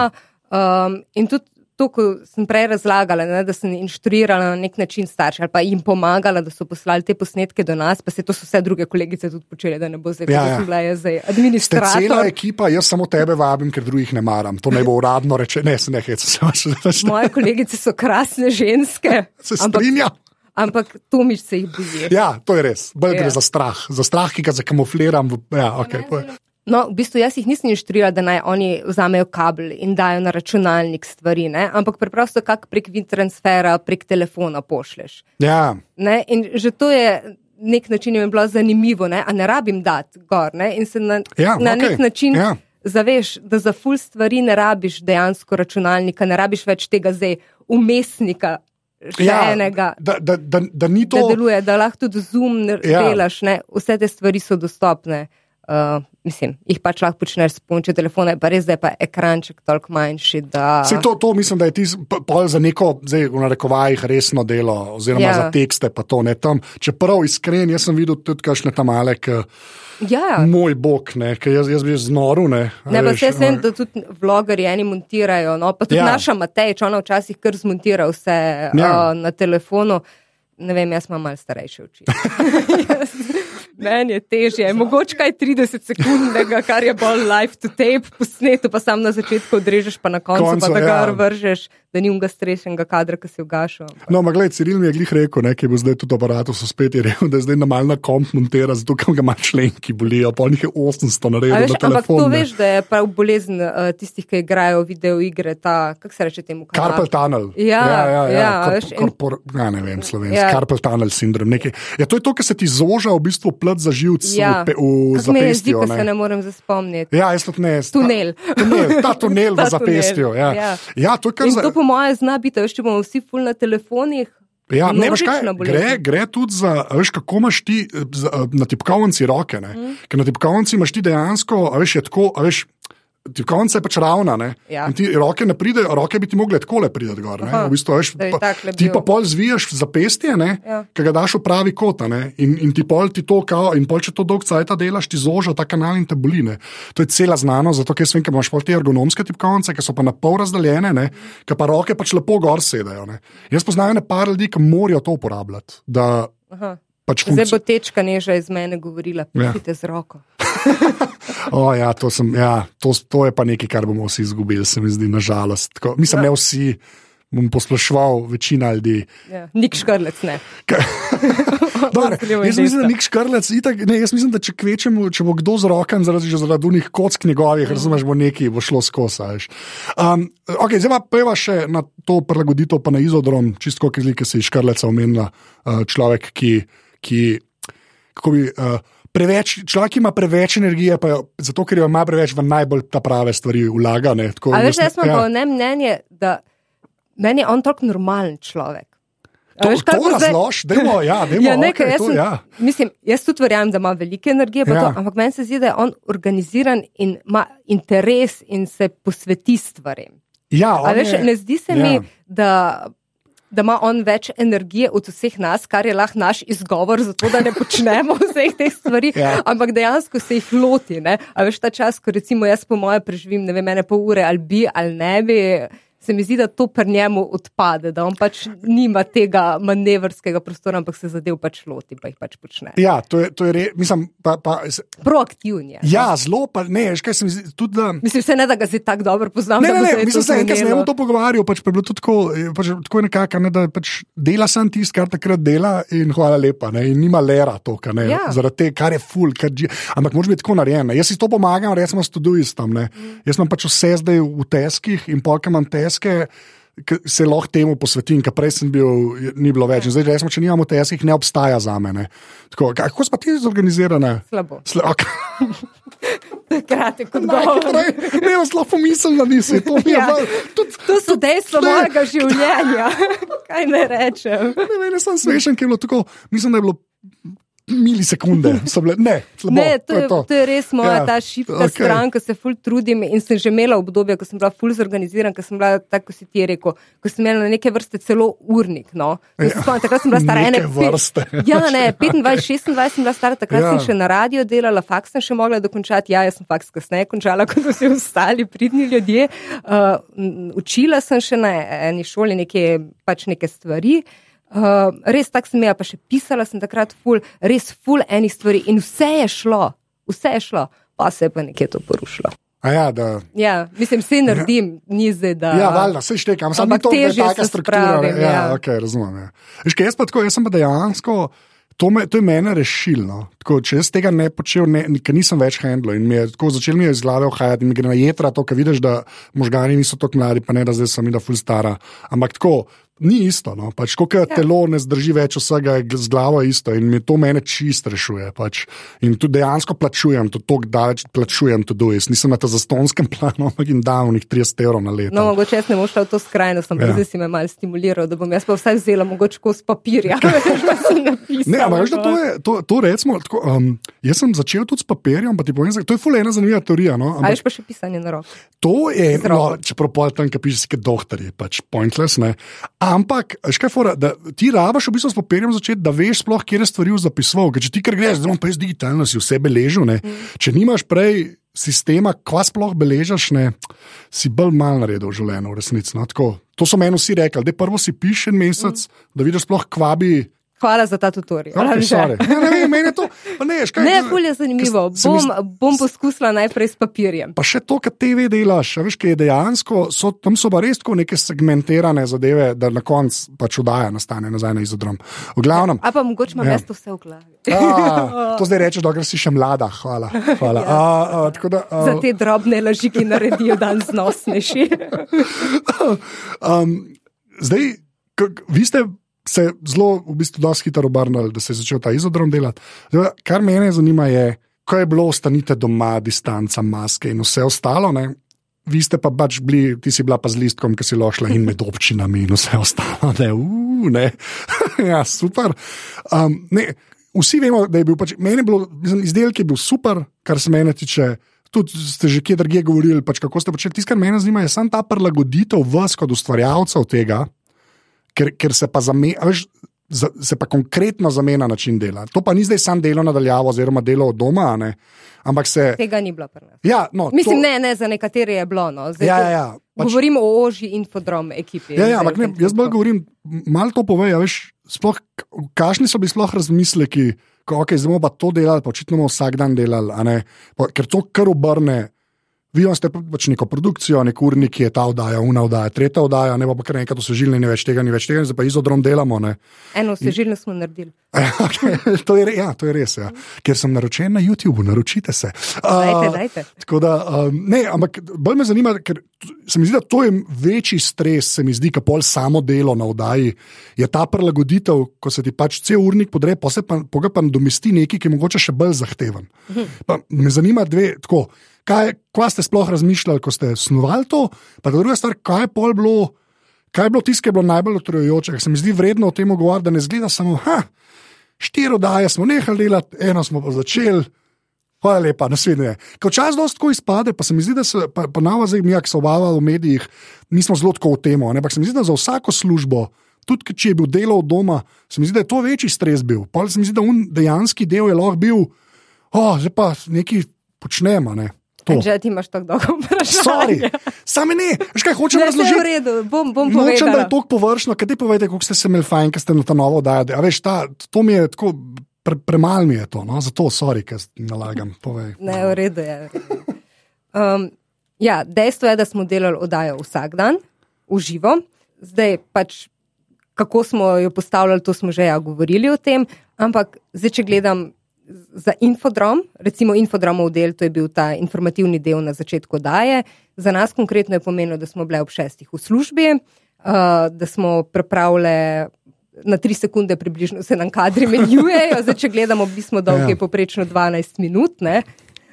Um, in tudi to, ko sem prej razlagala, ne, da sem inštruirala na nek način starše ali pa jim pomagala, da so poslali te posnetke do nas, pa se to so vse druge kolegice tudi počele, da ne bo zdaj, Ja, ja, sem bila jaz zdaj ste cela administrator. ekipa, jaz samo tebe vabim, ker drugih ne maram. To ne bo uradno reče, ne, ne hecam, se vaš reče. Moje kolegice so krasne ženske, Se ampak, strinjam. ampak Tomič se jih boji. Ja, to je res. Bolj gre Ja. za strah. Za strah, ki ga zakamufliram. Ja, okay, No, v bistvu jaz jih nisem inštruirala, da naj oni vzamejo kabel in dajo na računalnik stvari, ne? ampak preprosto kak prek transfera, prek telefona pošleš. ja, Ne? In že to je nek način, je mi bilo zanimivo, ne, A ne rabim dati gor. Ne? In se na, Ja, na okej, nek način ja. zaveš, da za ful stvari ne rabiš dejansko računalnika, ne rabiš več tega zdaj umestnika. Še ja, enega, da, da, da, da ni da to. deluje, da lahko tudi zoom Ja. delaš, ne? vse te stvari so dostopne. Uh, mislim, jih pač lahko počneš s pomočjo telefona, je pa res, da je pa ekranček toliko manjši. Da... Se to, to mislim, da je ti pol za neko, zdaj v narekovajih, resno delo, oziroma ja. Za tekste, pa to ne tam. Čeprav iskren, jaz sem videl tudi kakšne tam male, ki, Ja, moj bog, ne, ki jaz, jaz bi znoril. Ne, Ne, pa vse vem, da tudi vlogerji eni montirajo. No? Pa tudi Ja. naša Matej, ona včasih kar zmontira vse Ja. ja. uh, na telefonu. Ne vem, jaz imam malo starejše oči. Meni je težje, mogoče kaj 30 sekundnega, kar je bolj live to tape, posneto pa sam na začetku odrežeš, pa na koncu Koncu, pa da ja. ga vržeš. Da ni unga strešnega kadra, ki se ugaša. No, ampak gledaj, Ciril mi je glih rekel, ne, ki bo zdaj tudi aparatus spet je rekel, da je zdaj na malna komp montira, zato ker ga ima členki bolijo, pa njih je 800 naredil. Veš, na telefon, ampak to ne. veš, da je prav bolezen uh, tistih, ki igrajo video igre, ta, kako se reče temu? kanal? Carpal tunnel. Ja, ja, ja, ja. ja, Kor, veš, in- korpor, ja, ne vem, slovenski. Ja. Carpal tunnel sindrom. Nekaj. Ja, to je to, kar se ti zoža v bistvu plet za živc Ja. v, v Kako me je zdi, zapestju. ko se ne. morem zaspomniti. Ja, jaz tudi ne. Ta- Tunel. tunel ta tunel v Ta zapestju. tunel, Ja. ja. Ja, to je kar In za. To po mojem zna biti, veš, če bomo vsi ful na telefonih. Ja, ne, veš kaj, gre, gre tudi za, a veš, kako imaš ti z- eh, na tipkovnici roke. Mm. Ker na tipkovnici imaš ti dejansko, veš, je tako, a veš. Tipkovnica je pač ravna, ne? Ja. in ti roke ne pridejo, roke bi ti mogle tako le priti gor. ne. Aha, V bistvu, veš, pa, ti pa pol zviješ v zapestje, Ja. ja. ki ga daš v pravi kot, a ne, in, in ti pol ti to, kao, in pol če to dolg cajt delaš, ti zoža ta kanal in te boli. Ne. To je cela znanost, zato ker vem, ker imaš pol te ergonomske tipkovnice, ki so pa na pol razdeljene, ne, ki pa roke pač lepo gor sedajo. Ne. Jaz poznam ne par ljudi, ki morajo to uporabljati. Da, Aha. Pač Zdaj bo tečka neža iz mene govorila, Ja. pite z roko. O, ja, to, sem, ja, to, to je pa nekaj, kar bomo vsi izgubili, se mi zdi, nažalost. Tako, mislim, ne vsi, bom posploševal, večina ljudi. Ja. Nik škrlec ne. Dobre, Odkrivamo jaz mislim, da dejstva. nik škrlec, itak, ne, jaz mislim, da če kvečemo, če bo kdo z rokami zaradi, že zaradi unih kock njegovih, Mhm. razumeš, bo neki bo šlo skozi. Um, okay, zdaj pa peva še na to prilagoditev, pa na izodrom, čisto kot ki se je škrleca omenila, uh, človek, ki, ki kako bi. Uh, Preveč, človek ima preveč energije, pa jo, zato ker jo ima preveč v najbolj ta prave stvari vlaga. ne, tako A veš, jaz imam pa ne mnenje, da meni je on tako normalen človek. To, veš, to razlož, dajmo, ja, dajmo, Ja, ne, okay, to, sem, ja. mislim, jaz tudi verjamem, da ima velike energije, Ja. to, ampak meni se zdi, da je on organiziran in ima interes in se posveti stvarem. ja Veš, je- ne zdi se ja. mi, da. Da ima on več energije od vseh nas, kar je lahko naš izgovor za to, da ne počnemo vseh teh stvari, Ja. ampak dejansko se jih loti. Ne? A veš ta čas, ko recimo jaz po moje preživim, ne vem, ene pol ure ali bi ali ne bi. Se mi zdi, da to pri njemu odpade, da on pač nima tega manevrskega prostora, ampak se zadev pač loti, pa jih pač počne. Ja, to je, to je re, mislim, pa, pa, Proaktivn je. ja, zelo pa ne, veš, kaj se mi zdi, tudi da. Mislim, se ne da ga zdaj tako dobro poznam. Ne, ne, ne, mislim, da enkrat sem o to pogovarjal, pač pa je bilo to tako, je pač, tako je nekako, ne, da pač dela sem tisto, kar takrat dela in hvala lepa, ne, in nima lera to, kar ne, Ja. zaradi tega, kar je ful, kar dži, ampak moraš biti tako narejen. ne. Jaz si to pomagam, recimo s tuduistom, ne. Jaz imam pač vse zdaj v teskih in polk imam teske. ke Se lahko temu posvetim, ker prej sem bil, ni bilo več. In Zdaj, recimo, če nimamo teskih, ne obstaja za mene. Tako, kako smo ti zorganizirane? Slabo. Sla, okay. Kratek odgovor. Ne, jaz lahko mislim, da nisi. To, Ja. malo- tudi, To so dejstva Ne. mojega življenja. Kaj ne rečem? Ne, ne, ne sem smešen, ker je bilo tako, mislim, da je bilo milisekunde. so Bile, ne, slabo, Ne, to je, to. to je res moja Ja, ta šipka okay. stran, ko se ful trudim in sem že imela obdobje, ko sem bila ful zorganiziran, ko sem bila, tako si ti rekel, ko sem imela neke vrste celo urnik. No. Ja. Spomnim, takrat sem bila stara ene vrste. Ja, ne, 25, 26 sem bila stara, takrat Ja. sem še na radio delala, faks sem še mogla dokončati. Ja, jaz sem faks kasneje končala, kot vsi ostali pridni ljudje. Uh, učila sem še na eni šoli neke, pač neke stvari. Uh, res tako sem imela, pa še pisala sem takrat ful, res ful enih stvari in vse je šlo, vse je šlo, pa se je pa nekje to porušilo. A Ja, da, Ja, mislim, vse naredim, ni zdaj, da. ja, valjda, se štekam, samo to je taka struktura. spravim, Ja, ja. okay, razumem. Ja. Veš, kaj, jaz pa tako, jaz sem pa dejansko. To, me, to je mene rešilno. Tako, če jaz tega ne počel, ne, ker nisem več handlo in mi je tako začel mi je iz glave ohajati, in mi gre na jedra to, ker vidiš, da možgani niso tako mladi, pa ne da zdaj sem jih da ful stara. Ampak tako, ni isto. No? Pač, ko ja. telo ne zdrži več vsega, je z glavo isto in mi to mene čist rešuje. Pač. In tu dejansko plačujem, to tako daleč plačujem, to dojest. Nisem na ta zastonskem planu, ampak jim dam njih 30 evrov na leto. No, mogoče jaz ne bom šla v to skrajnost, ampak Ja. zdaj si me malo stimuliral, da bom jaz pa vsaj vzela mogoče kos papirja. Ne, ampak veš, da to je, to, to recimo, tako, um, jaz sem začel tudi s papirjem, pa ti povem, to je fulena zanimiva teorija. No? Ali Ampak pa še pisanje na roko. to je, no, čeprav pol tam, ki pišeš, kot doktor, je pač pointless. Ne? Ampak, veš kaj, fora, da ti rabaš v bistvu s papirjem začeti, da veš sploh, kje je stvari zapisoval. Ker če ti kar greš, zdaj bom pa jaz digitalno si vse beležil. Ne? Če nimaš prej sistema, kva sploh beležiš, ne, si bolj mal naredil v življenju, v resnici. No? Tako, to so meni vsi rekli, da prvo si piši en mesec, da vidiš sploh, kva bi. Hvala za ta tutorial. Sorry. ne, ne, meni je to. Ne, škaj, Ne, bolj je zanimivo. se mi Bom, bom poskusila najprej s papirjem. Pa še to, kar TV delaš, veš, kaj je dejansko, so, tam so pa res tako neke segmentirane zadeve, da na koncu pač udaja nastane nazaj na izodrom. V glavnem. A pa mogoče imam Ja. jaz to vse v glavi. A, to zdaj rečeš, dokler si še mlada. Hvala. hvala. A, a, tako da, a, Za te drobne laži, ki naredijo dan znosnejši. um, zdaj, k, k, vi ste se zelo, v bistvu, dosti hitro obrnili, da se je začel ta izodrom delati. Zdaj, kar mene zanima je, ko je bilo, ostanite doma, distanca, maske in vse ostalo. Ne? Vi ste pa pač bili, ti si bila pa z listkom, ki si lošla in med občinami in vse ostalo. Ne, uh, ne. ja, super. Um, ne, vsi vemo, da je bil pač, meni bilo, mislim, izdelek je bil super, kar se mene tiče. Tudi ste že kje drugje govorili, pač kako ste počeli. Tisto, kar me zanima, je samo ta prilagoditev vas kot ustvarjalcev tega, ker, ker se pa zamenja. za- Se pa konkretno zamenja način dela. To pa ni zdaj samo delo nadaljavo, oziroma delo od doma, a ne? ampak se. Tega ni bilo pri nas. Ja, no, Mislim, to, ne, ne, za nekatere je bilo. No. Zdaj, Ja, ja, ja. Pač- Govorimo o ožji infodrom ekipi. Ja, ja, ampak ne, jaz bolj govorim, malo to pove. Veš, sploh, k- kakšni so bili sploh razmisleki, ko okay, zdaj bomo pa to delali, pa očitno bomo vsak dan delali? Pa, ker to kar obrne. Vi imate pač neko produkcijo, nek urnik je ta oddaja, una oddaja, tretja oddaja, ne pa kar nekaj dosežilne, ni več tega, ni več tega, zdaj pa izodrom delamo. Ne? Eno sežilno smo naredili. Okay, to, je, ja, to je res, ja. ker sem naročen na YouTubu, naročite se. Dajte, Uh, dajte. Tako da, um, ne, ampak bolj me zanima, ker se mi zdi, da to je večji stres, se mi zdi, kot pol samo delo na oddaji. Je ta prilagoditev, ko se ti pač cel urnik podre, pa se pa, pa pa nadomesti nekaj, ki je mogoče še bolj zahteven. Pa me zanima dve, tako, kaj, kaj ste sploh razmišljali, ko ste snovali to, pa druga stvar, kaj je pol bilo. Kaj je bilo tisto, ki je bilo najbolj utrujajoče? Se mi zdi vredno o tem govoriti, da ne zgleda samo, ha, štiri oddaje smo nehali delati, eno smo pa začeli. Hvala lepa, naslednje. Ko čas dosti tako izpade, pa se mi zdi, da se ponavlja zdaj, mi, ki so obavali v medijih, nismo zelo tako v temo. Ampak se mi zdi, da za vsako službo, tudi če je bil delo od doma, se mi zdi, da je to večji stres bil. Pa se mi zdi, da un dejanski del je lahko bil, oh, zdaj pa nekaj počnemo. Ne. To. Že ti imaš tako dolgo vprašanje. same ne, veš kaj hočem Ne, vse je v razložiti. redu, bom, bom Nočem, da povedala. je to površno, kaj ti povete, kako ste se imeli fajn, ker ste na ta novo. A veš, ta, to mi je tako, pre, premalo mi je to, no? zato sorry, ker nalagam. Povej. Ne, v redu je. v redu. Um, ja, dejstvo je, da smo delali oddajo vsak dan, v živo. Zdaj pač, kako smo jo postavljali, to smo že ja, govorili o tem. Ampak zdaj, če gledam za infodrom, recimo infodromov del, to je bil ta informativni del na začetku oddaje. Za nas konkretno je pomenilo, da smo bile ob šestih v službi, uh, da smo pripravljali. Na tri sekunde približno se nam kadri menjujejo, zdaj če gledamo, bili smo dolgi Ja. poprečno 12 minut. Ne?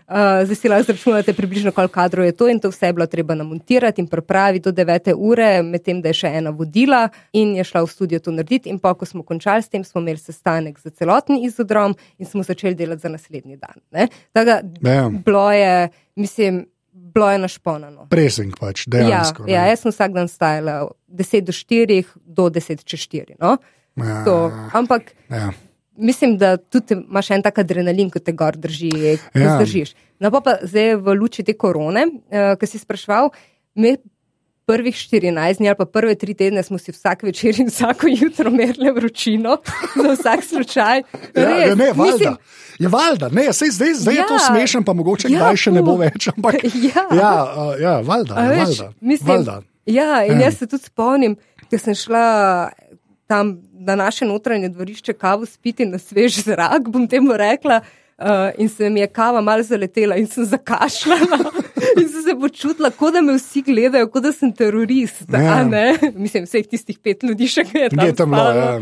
Uh, zdaj si lahko izračunate približno, koliko kadrov je to in to vse je bilo treba namontirati in pripraviti do 9. ure, medtem da je še ena vodila in je šla v studio to narediti. In pa, ko smo končali s tem, smo imeli sestanek za celotni izodrom in smo začeli delati za naslednji dan. ne. Tako da Ja. bilo je, mislim, bilo je našponano. Presing pač, Ja, dejansko. ne. ja, jaz sem vsak dan stajala 10 do 4 do 10 čez 4. No? Ja, To, ampak ja. Mislim, da tudi imaš en tak adrenalin, ko te gor drži, ko Ja. zdržiš. No, pa, pa zdaj v luči te korone, uh, ki si sprašval, me prvih 14 dni ali pa prve tri tedne smo si vsak večer in vsako jutro merili vročino, za vsak slučaj. Ja, ja, Res, ne, valjda. mislim, Je valjda, ne, sej, zdaj, zdaj ja. je to Ja. smešen, pa mogoče Ja, kdaj še ne bo več. Ampak, Ja. ja, uh, ja valjda, je veš, valjda, mislim, valjda. Ja, in Ja. jaz se tudi spomnim, da sem šla tam na naše notranje dvorišče kavo spiti na svež zrak, bom temu rekla. Uh, in se mi je kava malo zaletela, in sem zakašljala, in sem se počutila, kot da me vsi gledajo, kot da sem terorist. Ja. ne? Mislim, vseh tistih pet ljudi še kaj je tam. Je tam bilo, spalo. ja.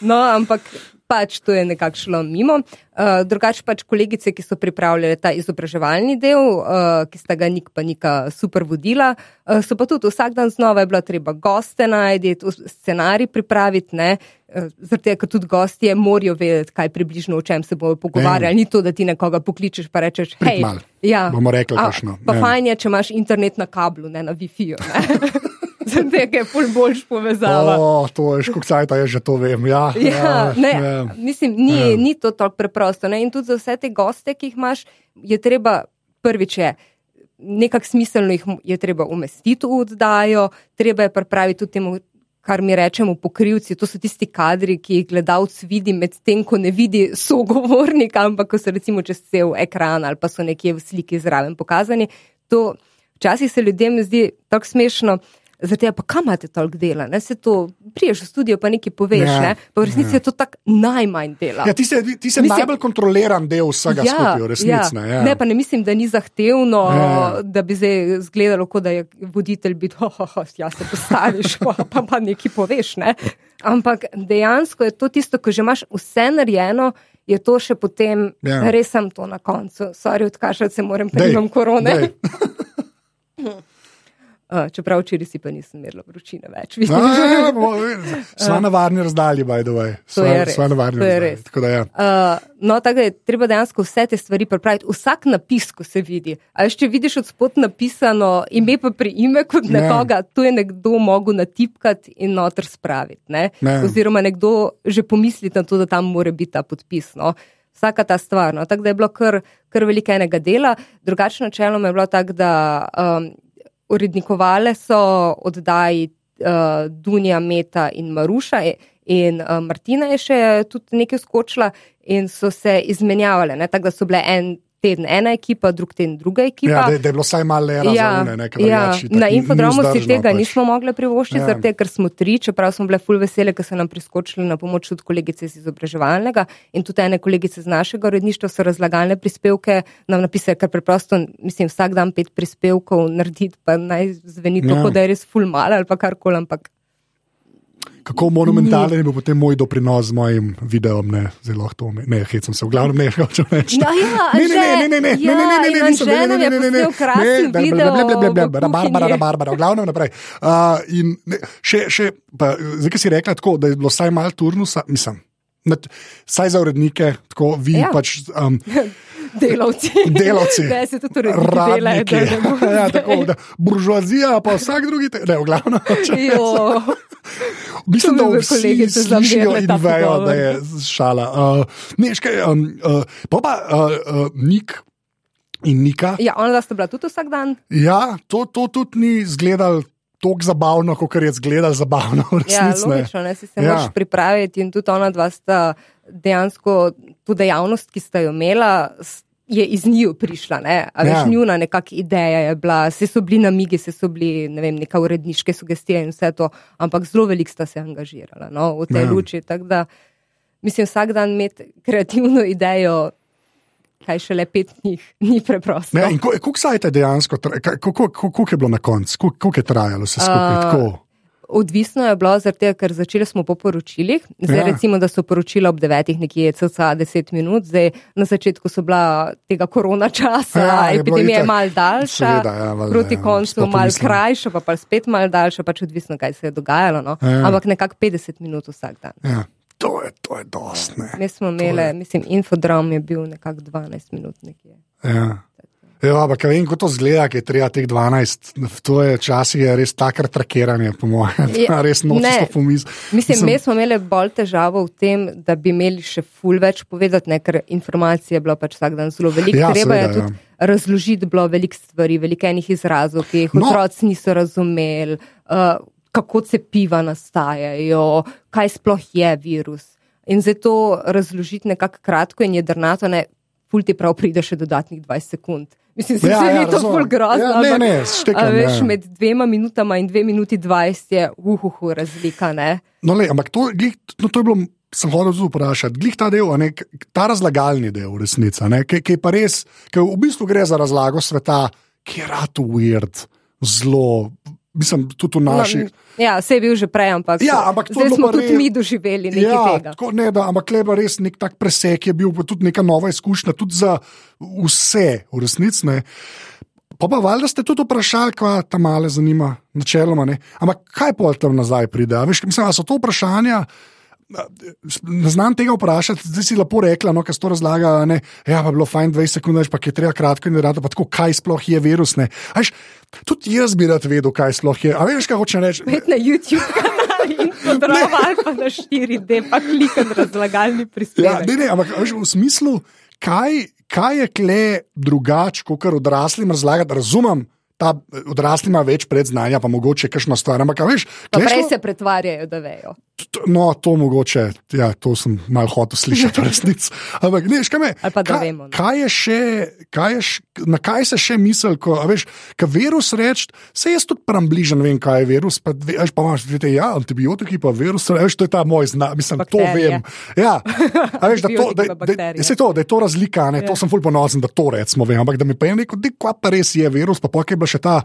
No, ampak pač to je nekako šlo mimo. Uh, drugače pač kolegice, ki so pripravljale ta izobraževalni del, uh, ki sta ga nik pa nika super vodila, uh, so pa tudi vsak dan znova je bilo treba goste najti, scenarij pripraviti, ne. Uh, tega, ker tudi gostje morajo vedeti, kaj približno o čem se bojo pogovarjali. Ni to, da ti nekoga pokličeš pa rečeš, hej, malo. ja, Bomo rekli kakšno, Pa ja. fajn je, če imaš internet na kablu, ne na Wi-Fi. Tega je pol boljš povezava. O, to je škokcajta, jaz že to vem. Ja, Ja, ne, ja. mislim, ni, Ja. ja. ni to tako preprosto. Ne? In tudi za vse te goste, ki jih imaš, je treba prvič je. Nekako smiselno jih je treba umestiti v oddajo, treba je pripraviti tudi temu, kar mi rečemo pokrivci, to so tisti kadri, ki jih gledalec vidi, medtem ko ne vidi sogovornika, ampak ko so recimo čez cel ekran ali pa so nekje v sliki zraven pokazani. To včasih se ljudem zdi tako smešno. Zato, pa kam imate toliko dela? Ne? Se to priješ v studio, pa nekaj poveš. Ja, ne? Pa v resnici ja. je to tako najmanj dela. Ja, ti si, ti si mislim, najbolj kontroliran del vsega ja, skupaj, resnici. Ja. Ne? Ja. ne, pa ne mislim, da ni zahtevno, ja. da bi zdaj izgledalo, kot da je voditelj biti, oh, oh, oh, ja se postaviš, pa, pa, pa nekaj poveš. Ne? Ampak dejansko je to tisto, ko že imaš vse narejeno. Je to še potem, ja. res sem to na koncu, sorry, odkašati se moram, pa imam korone. Uh, čeprav včeraj si pa nisem imel vročine več. Sva ja, ja, na varni razdalji, way. Sva na varni razdalji. Tako da, ja. uh, no, tako je treba dejansko vse te stvari pripraviti. Vsak napis, ko se vidi. A če vidiš od spod napisano ime pa pri ime kot ja. nekoga, to je nekdo mogel natipkati in noter spraviti. Ne? Ne. Oziroma nekdo že pomisli na to, da tam mora biti ta podpis. No? Vsaka ta stvar. No? Tako da je bilo kar, kar veliko enega dela. Drugačno načeloma je bilo tako, da. Um, urednikovale so oddaji uh, Dunja, Meta in Maruša. In uh, Martina je še tudi nekaj skočila, in so se izmenjavale, tako da so bile en teden ena ekipa, drug teden druga ekipa. Ja, da, da je bilo vsaj malo razumne, ja, nekaj ja, Na infodramu si tega pač. nismo mogli privoščiti, ja. zato ker smo tri, čeprav smo bile ful vesele, ker so nam priskočili na pomoč tudi kolegice iz izobraževalnega in tudi ene kolegice z našega uredništva so razlagalne prispevke nam napisali, ker preprosto, mislim, vsak dan pet prispevkov narediti, pa naj zveni ja. tako, da je res ful malo ali pa karkoli, ampak kako monumentalen je bil potem moj doprinos z mojim videom, ne, zelo to, ne, hecam se, v glavnem ne, hočem reči. No, ja, ne, ne, ne, ne, ne, ne, ne, ne, ne, ne, nisem, ne, ne, ne, ne, ne, ne, ne, Barbara, Barbara, v glavnem naprej. In še, še, zdaj, ki si rekla tako, da je bilo vsaj malo turnusa, mislim, saj za urednike, tako vi ja. pač. Delavci. Delavci. Ne, se tudi radniki. Ja, tako, da, buržoazija, pa vsak drugi, te, ne, v glavnem. Mislim, da vsi slišijo in vejo, da je šala. Uh, ne, škaj, um, uh, pa pa uh, uh, Nik in Nika. Ja, ona sta bila tudi vsak dan. Ja, to, to tudi ni izgledalo. Tako zabavno, kot je zgledal zabavno. Ja, logično, ne si se ja. moraš pripraviti in tudi ona dva sta dejansko, tudi dejavnost, ki sta jo imela, je iz njiju prišla. Ne? Ja. Veš, njuna nekakšna ideja je bila, vse so bili namigi, vse so bili ne vem, neka uredniške sugestije in vse to, ampak zelo veliko sta se angažirala no, v tej ja. luči. Da, mislim, vsak dan imeti kreativno idejo. Kaj še le pet njih, ni preprosto. Kako je to dejansko, kako je bilo na koncu, kako je trajalo vse skupaj? Uh, Odvisno je bilo, tega, ker začeli smo po poročilih. Zdaj, ja. recimo, da so poročila ob devetih, nekje cca deset minut, zdaj na začetku so bila tega korona časa, ja, epidemija je mal daljša, seveda, ja, valda, proti ja, koncu mal krajša, pa, pa spet mal daljša, pač odvisno, kaj se je dogajalo. No? Ja. Ampak nekako 50 minut vsak dan. Ja. To je, to je dost. Mi smo imeli, mislim, infodrom je bil nekako 12 minut nekje. Ja. Ja, ampak vem, kako to zgleda, ki je treba teh 12. To je časi je res takrat trakiranje, po mojem. Ja, res nočno pomis. Mislim, mi smo imeli bolj težavo v tem, da bi imeli še ful več povedati, ne, ker informacije je bilo pač vsak dan zelo veliko. Ja, treba seveda, je tudi ja. razložiti bilo veliko stvari, veliko enih izrazov, ki jih no. otroci niso razumeli, uh, kako cepiva nastajajo, kaj sploh je virus. In zato razložiti nekako kratko in jedrnato, ne, ful ti prav pride še dodatnih 20 sekund. Mislim, da ja, ja, je to zelo grozno. Ja, ne, ne, štekam, veš, ja. Med dvema minutama in dve minuti dvajset je uhuhu razlika. No, le, ampak to, no, to je bilo, sem hodil zelo vprašati, glih ta del, ne, ta razlagalni del, resnica, ki, ki je pa res, ki v bistvu gre za razlago sveta, ki je rado weird, zelo mislim, tudi v naši. No, ja, vse je bil že prej, ampak, ja, ampak zdaj smo tudi res, mi doživeli nekaj ja, tega. Tako, ne, da, ampak leba res nek tak presek je bil, tudi neka nova izkušnja, tudi za vse, v resnici. Pa pa valjda ste tudi vprašali, kaj ta male zanima, načeloma. Ne? Ampak kaj pa tam nazaj pride? Veš, mislim, so to vprašanja. Ne znam tega vprašati, zdaj si lepo rekla, no, kaj se to razlaga. Ne, ja, pa bilo fajn 20 sekund, pa je treba kratko in rado, pa tako, kaj sploh je virus. Aš, tudi jaz bi rad vedel, kaj sploh je. A veš, kaj hoče reči? Spet na YouTube kanal in podrobno, ali pa na 4D, pa klikam razlagalni prispevek. Ja, ne, ne, ampak veš, v smislu, kaj, kaj je kle drugače, kot kar odraslim razlagati, razumem ta odrasli ima več predznanja, pa mogoče kakšno stvar. Ampak, veš, glej, prej se pretvarjajo, da vejo. No, to mogoče, ja, to sem malo hotel slišati, resnic. Ampak, ne, veš, kaj me. Pa kaj, vemo, no. Kaj je še, kaj je na kaj se še misli, ko a veš, ka virus reči, se jaz tudi pram bližen vem, kaj je virus, pa, veš, pa imaš dve, ja, antibiotiki, pa virus, veš, to je ta moj znak, mislim, to Bakterije. vem. Ja, a veš, da, to, da, pa da, da, se to, da je to razlika, ne, to Ja. sem ful ponosen, da to recimo vem, ampak da mi pa je rekel, da kva pa res je virus, pa pokaj je bila še ta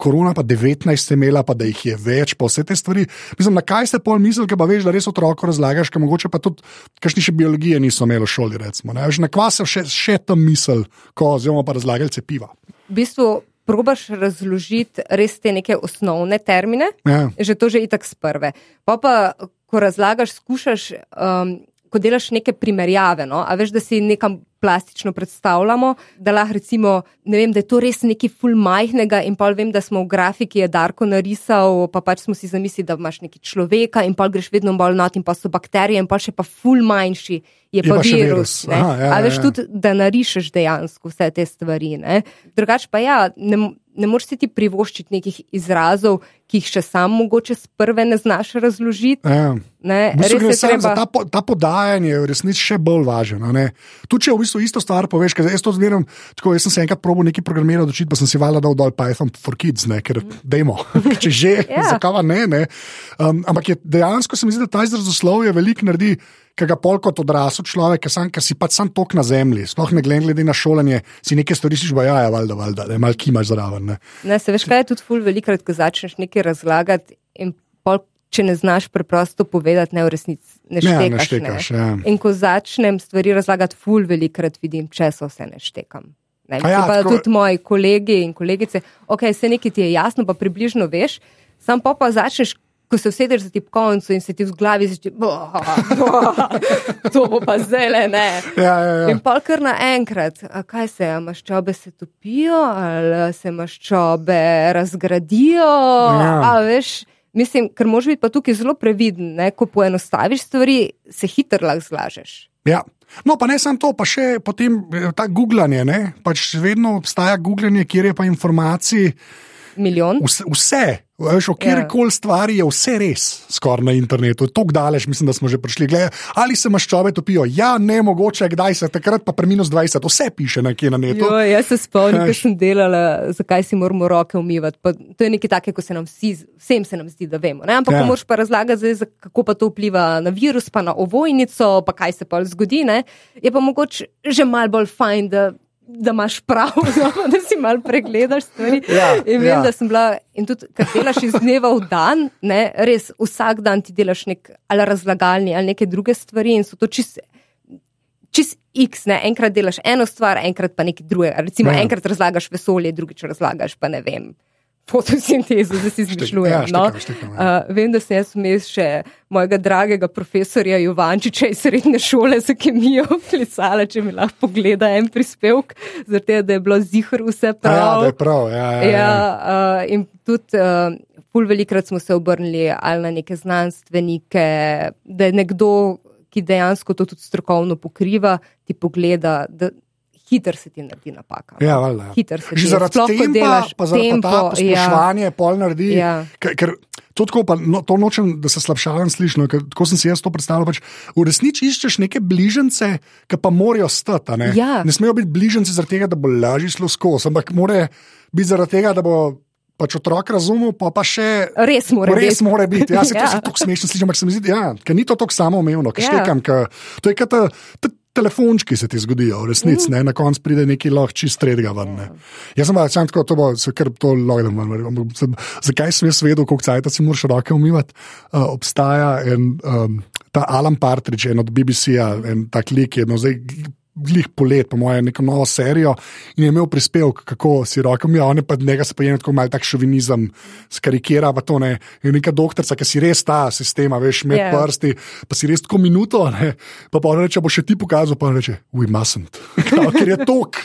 korona, pa 19 je imela, pa da jih je več, pa vse te stvari. Mislim, na kaj ste pol mislili, pa veš, da res otroku razlagaš, ker mogoče pa tudi, kakšni še biologije niso imeli v šoli, recimo. Ne, na kva se še, še tam misel, ko oziroma pa razlagali cepiva. V bistvu probaš razložiti res te neke osnovne termine, Ja. že to že itak sprve. Pa pa, ko razlagaš, skušaš, um, ko delaš neke primerjave, no? a veš, da si nekam plastično predstavljamo, da lahko recimo, ne vem, da je to res nekaj ful majhnega in pa vem, da smo v grafiki je Darko narisal, pa pač smo si zamislili, da imaš neki človeka in pa greš vedno bolj not in pa so bakterije in pa še pa ful manjši je, Je pa virus. virus. ne. Aha, ja, a ja, veš ja. tudi, da narišeš dejansko vse te stvari. Ne? Drugač pa ja, ne, ne moreš si ti privoščiti nekih izrazov, ki jih še sam mogoče sprve ne znaš razložiti. Ja. Ne? V bistvu Res gre je treba. ta, po, ta podajanje, je v resnici še bolj važno. Tudi če v bistvu isto stvar poveš, ker jaz to zmeraj, tako jaz sem se enkrat probil nekaj programirati, učiti, pa sem si valjda dal dol Python for kids, ne, ker dajmo, če že, Ja. zakaj pa ne. ne. Um, ampak je, dejansko se mi zdi, da ta izrazoslovje veliko naredi. Ki ga pol kot odrasel človek, ki, sam, ki si pač sam tok na zemlji, sploh ne glede na šolanje, si nekaj stori, si že ja, valjda, valjda, da je malo kimaš zraven. Ne. Ne, se veš, kaj je tudi ful velikrat, ko začneš nekaj razlagati in pol, če ne znaš preprosto povedati, ne v resnici ne Ne, štekaš. ne štekaš, ja. In ko začnem stvari razlagati, ful velikrat vidim, če so se ne štekam. Ne, ja, ja, pa tako- tudi moji kolegi in kolegice, ok, vse nekaj ti je jasno, pa približno veš, sam pa pa začneš. Ko se usedeš za tipkovnico in se ti v glavi zdi, to bo pa zdaj ne. Ja, ja, ja. In pa kar naenkrat, a kaj se, a maščobe se topijo, ali se maščobe razgradijo. Ja. A, veš, mislim, ker moraš biti pa tukaj zelo previden, ne? ko poenostaviš stvari, se hitro lahko zlažeš. Ja. No, pa ne samo to, pa še potem eh, ta googlanje. ne. Pač vedno obstaja googlanje, kjer je pa informacij Milijon. vse. vse. Veš, o kjerkoli ja. stvari je vse res, skoraj na internetu. Tako daleč, mislim, da smo že prišli. Glede, ali se maščobe topijo? Ja, ne mogoče, kdaj se takrat, pa pre minus 20, vse piše nekje na netu. Jo, jaz se spomnim, ko sem delala, zakaj si moramo roke umivati. Pa, to je nekaj takega, ko se nam vsi, vsem se nam zdi, da vemo. Ne? Ampak Ja. moraš pa razlagati, zdaj, kako pa to vpliva na virus, pa na ovojnico, pa kaj se pa zgodi. Ne? Je pa mogoče že mal bolj fajn, da, da imaš prav, no, da si mal pregledaš stvari. Ja, in vem, ja. da sem bila, in tudi, ker delaš iz dneva v dan, ne, res vsak dan ti delaš nek ali razlagalni ali neke druge stvari in so to čiste čist X, ne? enkrat delaš eno stvar, enkrat pa nekaj drugega. Recimo, Ja. ja. enkrat razlagaš vesolje, drugič razlagaš pa ne vem. Fotosintezo, da si izmišljujem. ja, no? štekam, štekam, ja. uh, vem, da sem jaz vmes še mojega dragega profesorja Jovančiča iz srednje šole za kemijo klicala, če mi lahko pogleda en prispevek, zato da je bilo zihr vse Ja, prav. da je prav. Ja, ja, ja. Ja, uh, in tudi uh, pol velikrat smo se obrnili ali na neke znanstvenike, da je nekdo, ki dejansko to tudi strokovno pokriva, ti pogleda, da hiter se ti naredi napaka. no. Ja, valjda, ja. Hiter se ti, zaradi sploh, ko tempa, delaš pa zaradi tempo, tempo, posploševanje, ja. pol naredi. Ja. Ker, ker to, tako, pa, no, to nočem, da se slabšavam slišno, ker tako sem si jaz to predstavljal. Pač, v resnici iščeš neke bližnjice, ki pa morajo stati. a Ne? Ja. ne smejo biti bližnjice zaradi tega, da bo lažje šlo skozi, ampak mora biti zaradi tega, da bo pač otrok razumel, pa, pa še. Res mora Res biti. mora biti. Ja, se to Ja. se tako smešno sliši, ampak se mi zdi, ja, ker ni to tako samoumevno, ker Ja. štekam, ker to je kot ta- ta telefončki se ti zgodijo, v resnici, mm. na koncu pride neki lahko čist tretjega ven. Ne. Jaz sem pa sam tako, to bo se kar to logam. Zakaj sem jaz vedel, koliko cajt si moraš roke umivati? Uh, obstaja en, um, ta Alan Partridge, en od BBC-ja, en tak lik je, no zdaj. Glih polet, po mojem, neko novo serijo in je imel prispevek, kako si roke umijo, on je pa njega se pa je tako malo tak šovinizem, skarikira pa to ne. In neka doktorica, ki si res ta sistema, veš, med Ja. yeah. prsti, pa si res tako minuto, ne, pa pa reče, bo še ti pokazal, pa reče, we mustn't. Kao, ker je tok,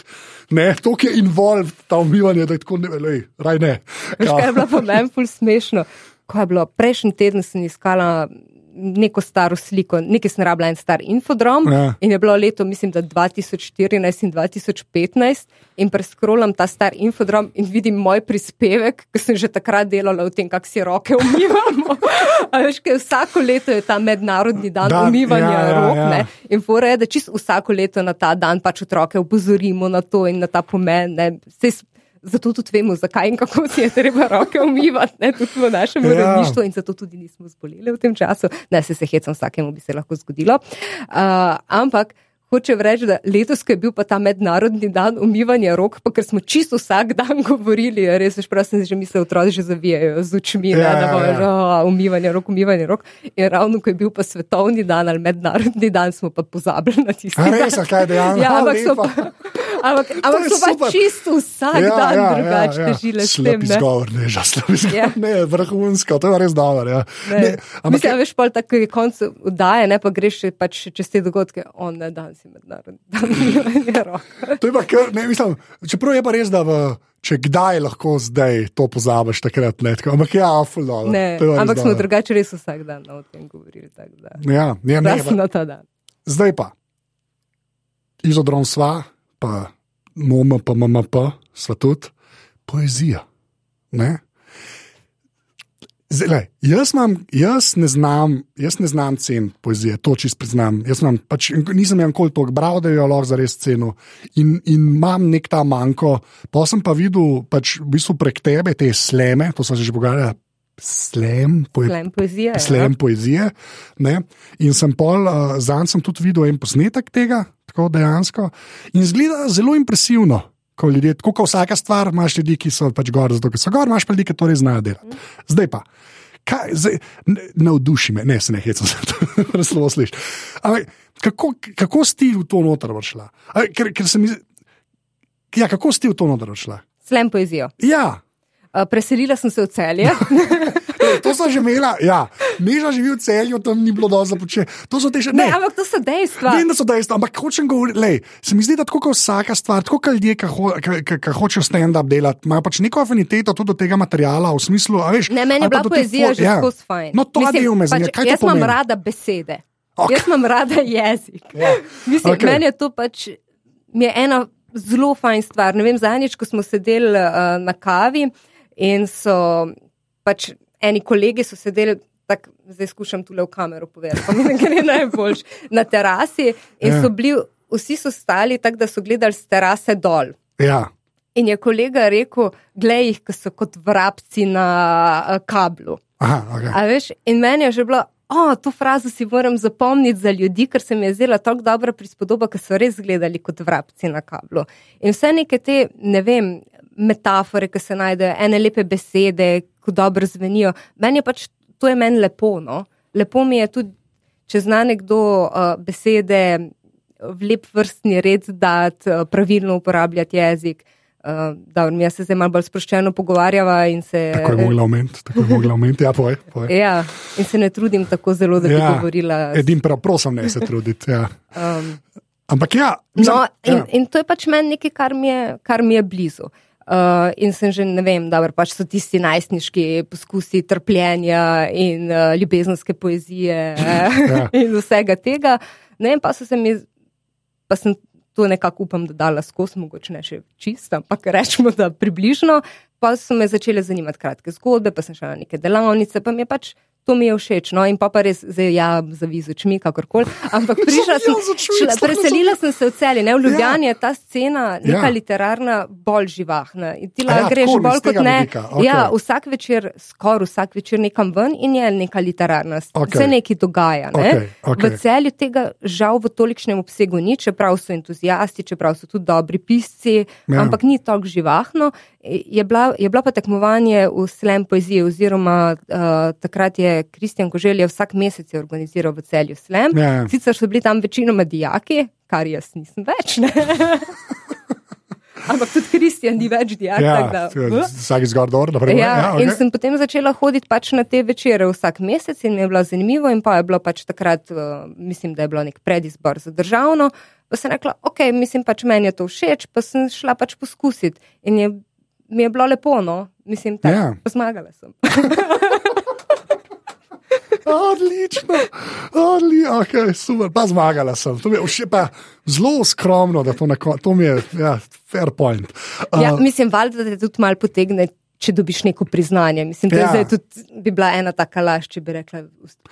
ne, tok je involved, ta umivanje, da je tako ne, lej, raj ne. Veš, kaj je bilo pa meni ful smešno? Ko je bilo prejšnji teden, sem iskala neko staro sliko, nekaj sem rabila en star infodrom Ja. in je bilo leto, mislim, da 2014 in 2015 in preskrolam ta star infodrom in vidim moj prispevek, ki sem že takrat delala v tem, kako si roke umivamo. Veš, vsako leto je ta mednarodni dan, Dan, umivanja ja, ja, rok. ja. Ne? In fora je, da čisto vsako leto na ta dan pač otroke opozorimo na to in na ta pomen. Ne? Sej s- Zato tudi vemo, zakaj in kako si je treba roke umivati, ne, tudi v našem Ja. uredništvu, in zato tudi nismo zboleli v tem času. Ne, se se hecam, vsakemu bi se lahko zgodilo. Uh, ampak hočem reči, da letos, ko je bil pa ta mednarodni dan umivanja rok, pa ker smo čisto vsak dan govorili, je res, veš, prav sem že mislil, otroci že zavijajo z očmi, Ja, da bo ja. že "O, umivanje rok, umivanje rok. In ravno ko je bil pa svetovni dan ali mednarodni dan, smo pa pozabili na tisti. A res, dan. kaj dejansko? Ja, ampak so pa. Ampak, ampak je so pa super. čisto vsak ja, dan ja, drugače ja, ja. težile s tem. Izgovor, ne, že izgovor. Ja. Ne, vrhunsko, to je res dobro. Ja. Ne. Ne, ampak Mislim, da veš, pol tako je konc oddaje, ne pa greš pač čez te dogodke, on ne dan si mednarodni dan rok. To je pa kar, ne, mislim, čeprav je pa res, da v, če kdaj lahko zdaj to pozabiš, takrat ne. Tako, ampak ja, fulano. Ne, ampak smo drugače res vsak dan no, o tem govorili. da. Ja, ja, ne, Razen pa, zdaj pa. Izodrom sva, pa MOM, pa MMP, sva tudi poezija. Ne? Zdaj, jaz, imam, jaz ne znam, jaz ne znam cen poezije, to čist priznam. Jaz imam, pač, nisem jim kol toliko bral, da jo lahko zares cenil. In, in imam nek ta manjko. Pa sem pa videl, pač, v bistvu prek tebe te sleme, to smo se že pogovarjali. Slem, poe, Slem poezija. ja. slem poezije. Ne? In sem pol, uh, zanj sem tudi videl en posnetek tega, tako dejansko. In zgleda zelo impresivno. Ko ljudje, tako kot vsaka stvar, imaš ljudi, ki so pač gor, zato so gor, imaš pa ljudi, ki to res znajo delati. Zdaj pa, kaj, zdaj, ne- navduši me, ne se ne hecam, res slovo slišiš. Ampak kako, kako si ti v to noter šla? A, Ker, ker mi ja, kako si ti v to noter šla? Slem poezijo. Ja. Uh, preselila sem se v celje. To so že imela, ja, Neža živi v celju, tam ni bilo dovolj za početi. To so te še Ne, ne. ampak to so dejstva. Vem, da so dejstva, ampak hočem govoriti, se mi zdi, da tako kot vsaka stvar, tako kot ljudje, ki ho, hočejo stand-up delati, imajo pač neko afiniteto tudi do tega materiala, v smislu, a veš. Ne, meni je bila poezija že ja. skozi fajn. No, to Mislim, je me zanima, pač Jaz imam rada besede. Ok. Okay. Jaz imam rada jezik. Ja. Mislim, Ok. okay. Meni je to pač je ena zelo fajn stvar. Ne vem, zadnjič, ko smo sedeli uh, na kavi in so pač eni kolegi so sedeli. Tak, zdaj skušam tule v kamero povedati, mi ne gre najboljš. Na terasi in Ja. so bili, vsi so stali tako, da so gledali z terase dol. Ja, In je kolega rekel, glej jih, ki so kot vrabci na uh, kablu. aha, okay. A veš, in meni je že bilo, o, to frazo si moram zapomniti za ljudi, ker se mi je zdela tako dobra prispodoba, ker so res gledali kot vrabci na kablu. In vse neke te, ne vem, metafore, ki se najdejo, ene lepe besede, ko dobro zvenijo. Meni je pač, to je meni lepo, no. Lepo mi je tudi, če zna nekdo uh, besede v lep vrstni red dati, uh, pravilno uporabljati jezik. Uh, da, mi se zdaj malo bolj sproščeno pogovarjava in se. tako je mogla omeniti, tako je mogla omeniti, ja, povej. povej. Ja, in se ne trudim tako zelo, da bi Ja, govorila. Edim prav, prosim, ne se truditi. Ja. Um, Ampak ja, no, in, ja. in to je pač meni nekaj, kar mi je, kar mi je blizu. Uh, in sem že, ne vem, da pač so tisti najstniški poskusi trpljenja in uh, ljubezenske poezije Ja. in vsega tega. Ne vem, pa se mi, pa sem to nekako upam, da dala skozi, mogoče ne še čisto, ampak rečemo, da približno. Pa so me začele zanimati kratke zgodbe, pa sem šla na neke delavnice, pa mi je pač. To mi je všeč, no in pa, pa res, zdaj ja, zaviz očmi, kakorkoli. Ampak prišla sem, z šla, preselila sem se v celje, ne v Ljubljani Ja. je ta scena, neka Ja. literarna, bolj živahna. In ti lahko ja, greš tako, bolj kot ne. vidika, okej. Ja, vsak večer, skoraj vsak večer nekam ven in je neka literarna, Okej. okay. se nekaj dogaja. Ne? Okej, okej. V celju tega žal v tolikšnem obsegu ni, čeprav so entuzijasti, čeprav so tudi dobri pisci, Ja. ampak ni tako živahno. Je bila, je bila pa tekmovanje v slam poeziji, oziroma uh, takrat je Kristjan Koželj je vsak mesec je organiziral v celju slam. Ja. Sicer so bili tam večinoma dijaki, kar jaz nisem več. Ampak tudi Kristjan ni več dijak. Ja, uh. vsak izgor dol, naprej. Ja, ja, in okay. sem potem začela hoditi pač na te večere vsak mesec in mi je bilo zanimivo. In pa je bilo pač takrat, uh, mislim, da je bilo nek predizbor za državno. Pa sem rekla, ok, mislim pač meni je to všeč, pa sem šla pač poskusiti. In je, mi je bilo lepo, no, mislim, tako, Ja. zmagala sem. Odlično, odlično, okay, super, pa zmagala sem. To mi je še pa zelo skromno, da to, neko, to mi je, ja, fair point. Uh, Ja, mislim, valjda, da te tudi malo potegne, če dobiš neko priznanje. Mislim, da Ja. ja. zdaj tudi bi bila ena taka laž, če bi rekla,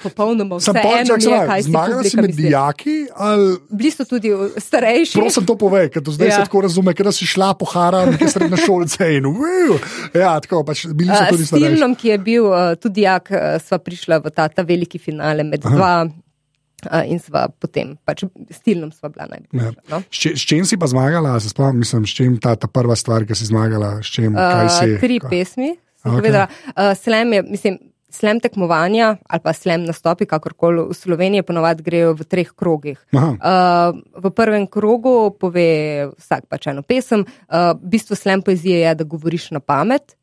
popolnoma vse eno je, kaj si zmagala si med misli. dijaki ali. Bili so tudi starejši. Prosim, to povej, ker do zdaj ja. Ja. se tako razume, ker si šla po Haram, ki srednje šolce in uvil. Ja, tako pač bili so tudi S starejši. Tilnom, ki je bil uh, tudi jak, uh, sva prišla v ta, ta veliki finale med Aha. dva. In sva potem, pač s Tilnom sva bila Ja. najbližja. No? S, čim si pa zmagala, se spomnim, mislim, s čim ta, ta prva stvar, ki si zmagala, s čim, kaj si. Uh, tri kaj? pesmi sem okay. povedala. Uh, slam je, mislim, slam tekmovanja ali pa slam nastopi, kakorkoli v Sloveniji, ponovadi grejo v treh krogih. Aha. Uh, v prvem krogu pove vsak pač eno pesem. Uh, bistvo slam poezije je, da govoriš na pamet.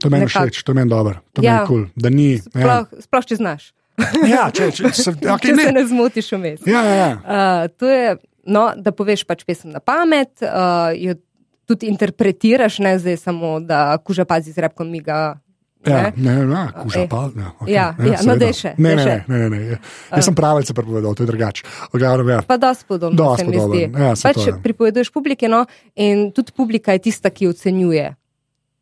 To meni všeč, to meni dobro, to Ja. meni kul, cool, da ni. Ja, Sploh, sploh če znaš. ja če, če, se, okay, če se ne. ne zmotiš vmes. Ja, ja, ja. Uh, to je, no, da poveš pač pesem na pamet, uh, jo tudi interpretiraš, ne zdaj samo, da kuža pazi z repkom miga. Ja, ne. ne, ne, kuža Eh. pa. Ja, okay, Ja, ja, no, seveda. daj še, Ne, daj ne, še. ne, ne, ne, ne. Jaz sem pravice prepovedal, to je drugače. Ja. Pa dosti podobno mi podobno, ja, pač to je. pripoveduješ publike, no, in tudi publika je tista, ki ocenjuje.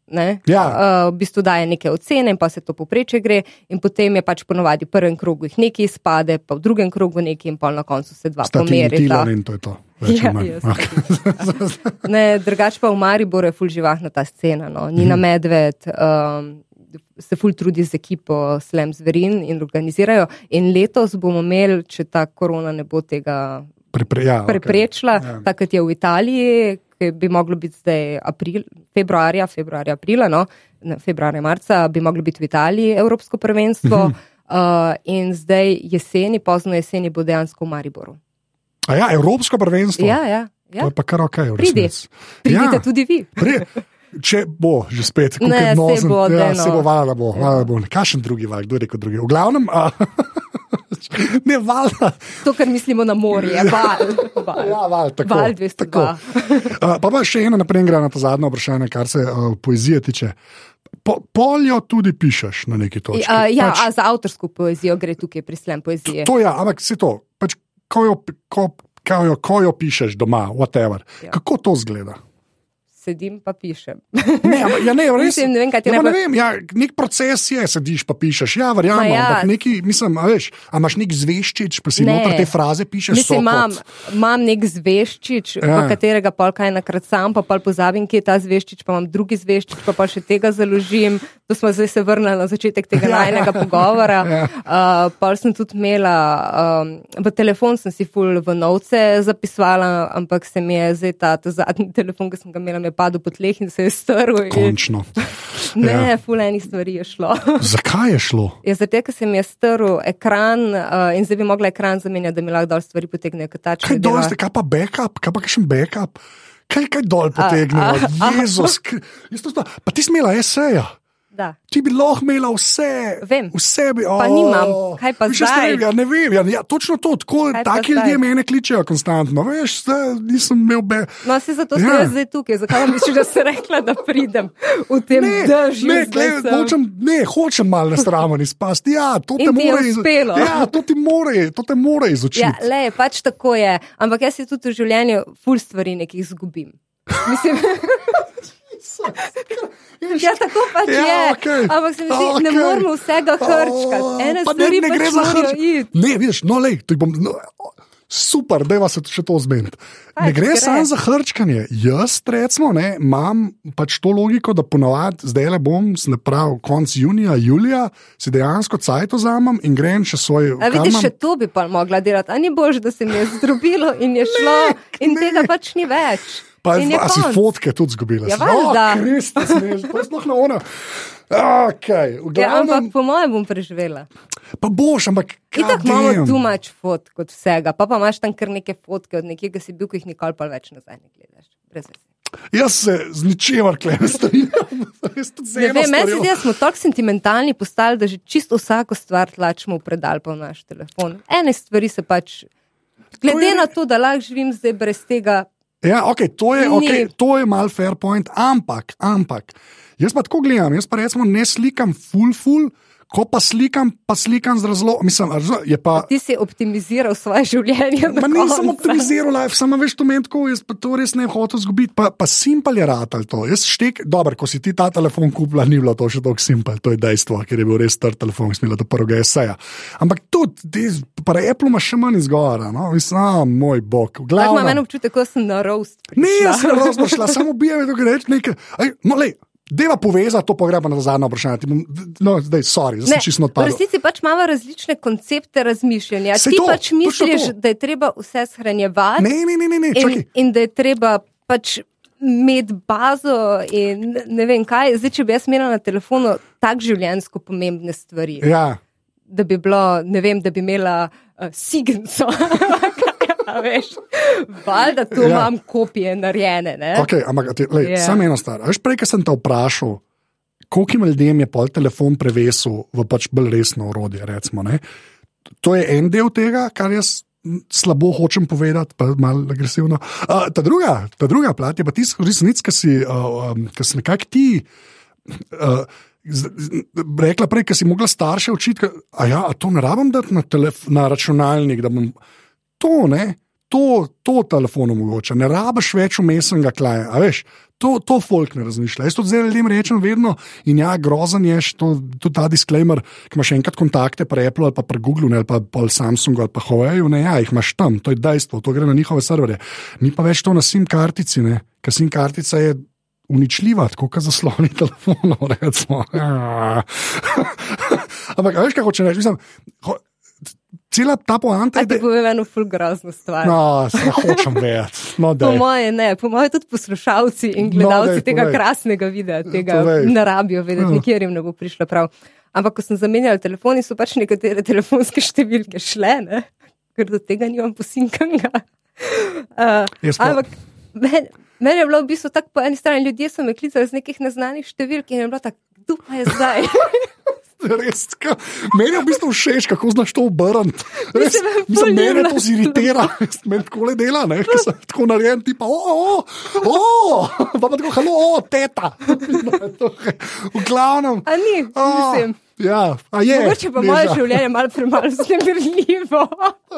Ne? Ja. Uh, v bistvu daje neke ocene, in pa se to popreče gre, in potem je pač ponovadi v prvem krogu jih nekaj izpade, pa v drugem krogu nekaj, in pa na koncu se dva pomerita. In to je to. Ja, Okay. Ne, drugače pa v Mariboru je ful živahna ta scena. No. Nina Medved um, se ful trudi z ekipo Slam Zverin in organizirajo. In letos bomo imeli, če ta korona ne bo tega Prepre, ja, okay. preprečila, Ja. takrat je v Italiji, ki bi moglo biti zdaj april, februarja, februarja, aprila, no, ne, februarja, marca, bi moglo biti v Italiji Evropsko prvenstvo. Mhm. Uh, in zdaj jeseni, pozno jeseni, bo dejansko v Mariboru. A ja, Evropsko prvenstvo. Ja, ja. To ja. je pa kar ok. v resnici. Pridite Ja. tudi vi. Če bo že spet, kako je saj nozen, bo, ja, daj, no. se bo valjda bo, valjda bo. Kakšen drugi val, kdo je rekel drugi? V glavnem, a, ne valjda. To, kar mislimo na morje, val. val. Ja, val, tako, Val 202. tako. Uh, pa pa še eno naprej gre na to zadnje vprašanje, kar se uh, poezije tiče. Po, poljo tudi pišeš na neki točki. Ja, ja pač, a za avtorsko poezijo gre tukaj pri slem poezije. to ja, ampak se to, pač, ko, jo, ko, ko, jo, ko jo pišeš doma, whatever. Ja. Kako to zgleda? Sedim pa pišem. Ne, ampak, ja, ne, res, Mislim, ne vem, kaj ti ja, pa najbolj- ne vem, ja, nek proces je, sediš pa pišeš. Ja, verjamem, ja. ampak neki, mislim, a veš, a imaš nek zveščič, pa si Ne. noter te fraze pišeš. Mislim, imam, imam nek zveščič, ja. Ja. v katerega pa kaj nakrat sam, pa pa pozabim, kje je ta zveščič, pa imam drugi zveščič, pa pa še tega založim. To smo zdaj se vrnili na začetek tega Ja. najnega pogovora. Ja. Uh, pa sem tudi imela, um, v telefon sem si ful v novce zapisvala, ampak se mi je zdaj ta, ta zadnji telefon, ki sem ga imela, mi je padel po tleh in se je strl. in- Končno. Ne, ful enih stvari je šlo. Zakaj je šlo? Ja, zato, ker se mi je strl ekran uh, in zdaj bi mogla ekran zamenjati, da mi lahko dol stvari potegnejo. Kaj dol ste, kaj pa backup, kaj pa kakšen backup? Kaj, kaj dol potegnejo? Jezus, k- jaz to sta- pa ti smela eseja. Da. Ti bi lahko imela vse, Vem. vse bi. Pa o, nimam. Kaj pa zdaj? Ne vem, ja, ne vem, ja, ja, točno to. Tako, pa taki ljudje mene kličejo konstantno. Veš, zdaj nisem imel be. No, se zato sem Ja. jaz zdaj tukaj. Zakaj misliš, da sem rekla, da pridem v tem Ne, dežju? ne, glej, sem? hočem, ne, hočem malo na stran izpasti. Ja, to te In ti je more iz- uspelo. Ja, to more, to te more izučiti. Ja, le, pač tako je. Ampak jaz si tudi v življenju ful stvari nekih izgubim. Mislim, ja, tako pač Ja, je. okej. Ampak se mi zdi, ne Okej. moramo vsega hrčkati. Ene Pa stvari ne, ne gre pač za morajo hrč. iti. Ne, vidiš, no, lej, to bom. No, Super, da vas še to zmeniti. Ne gre gre. samo za hrčkanje. Jaz, recimo, ne, imam pač to logiko, da ponovadi zdaj le bom, ne pravi, konc junija, julija, si dejansko cajt vzamem in grem še svoj. A vidiš, še to bi pa mogla delati. A ni bož, da se mi je zdrobilo in je šlo, in ne. tega pač ni več. Pa je a si fotke tudi zgubila. Ja, valjda. O, Kristus, ne, to je sploh na ono. Okay, v Ja, glavnem, ampak po mojem bom preživela. pa boš, ampak. Itak imamo tu mač fotk od vsega, pa pa imaš tam kar neke fotke od nekega, si bil, ki jih nikoli pa več nazaj ne gledaš. Brez veze. Jaz se z ničemer ne strinjam. Meni se zdi, da smo tako sentimentalni postali, da že čisto vsako stvar tlačimo v predal pa v naš telefon. Ene stvari se pač, glede je- na to, da lahko živim zdaj brez tega, Ja, okay, to je, okay, to je mal fair point, ampak, ampak. Jaz pa tako gledam, jaz pa recimo ne slikam full, full, ko pa slikam, pa slikam z razlogom. Mislim, je pa. Ti si optimiziral svoje življenje. Ma nisem optimiziral life, samo veš, to meni tako, jaz pa to res ne hočem zgubiti. Pa, pa simpel je ratal to. Jaz štek, dobro, ko si ti ta telefon kupila, ni bilo to še tako simpel, to je dejstvo, ker je bil res star telefon, smela do prvega eseja. Ampak tudi, pri Apple imaš še manj izgovora, no, mislim, a, moj bog. Tako Glavno, imam eno občutek, kot sem na roast. Ne, prišla. jaz sem razno šla, samo bijem, da reče nekaj. Aj, no, lej, Deva povezati, to pa gremo na zadnje vprašanje. No, zdaj, sorry, zdaj sem čisto v odpadel. resnici pač imamo različne koncepte razmišljanja. Saj Ti to, pač misliš, to. da je treba vse shranjevati Ne, ne, ne, ne, ne in, čakaj. in da je treba pač imeti bazo in ne vem kaj. Zdaj, če bi jaz imela na telefonu tako življenjsko pomembne stvari, Ja, da bi bilo, ne vem, da bi imela uh, signco. A veš, valjda tu Ja. ja. imam kopije narejene. Ne? okay, ampak te, lej, Ja. yeah. samo eno stvar. Veš, prej, ko sem te vprašal, koliko ljudem je pol telefon prevesil v pač bolj resno orodje. Recimo, ne? to je en del tega, kar jaz slabo hočem povedati, pa malo agresivno. Uh, ta, druga, ta druga plat je pa tisto, resnic, ki si, uh, um, si nekako ti. Uh, Rekla prej, da si mogla starše učiti, da ja, to ne rabim dati na, telef, na računalnik. da Bom, to ne, to, to telefon omogoča, ne rabiš več umestnega klaja. a Veš, to, to folk ne razmišlja. Jaz to zdaj ljudem rečem vedno in ja, grozen je tudi ta disclaimer, ki imaš enkrat kontakte pri Apple ali pa pri Google ne, ali pa pri Samsungu ali pa Huawei, ne, ja, jih imaš tam, to je dejstvo, to gre na njihove serverje. Ni pa več to na SIM kartici, ne, ker SIM kartica je. Uničljiva, tako kot zasloni telefonov. recimo. Ampak, veš, kaj hoče reči? Mislim, ho, cela ta poanta je, da povem eno ful grozno stvar. no, se hočem vedeti. No, Po daj. moje ne, po moje tudi poslušalci in No, gledalci daj, tega povej. krasnega videa, tega Povej. ne rabijo vedeti, Ja. nikjer jim ne bo prišlo prav. Ampak, ko sem zamenjala telefon, so pač nekatere telefonske številke šle, ne? ker do tega nimam posinkanega. Uh, ampak meni men je bilo v bistvu tako po eni strani, ljudje so me klicali z nekih neznanih številk in je bilo tako, kdo pa je zdaj? Res, ka, meni je v bistvu všeč, kako znaš to obrniti. Mislim, ful mene to ziritira, meni tako le dela, ne, ker sem tako narejen, ti pa, o, o, o, pa pa tako, halo, o, teta. V glavnem. A ni, mislim. Ja, a je. Mogoče pa moje življenje malo premalo vznemirljivo.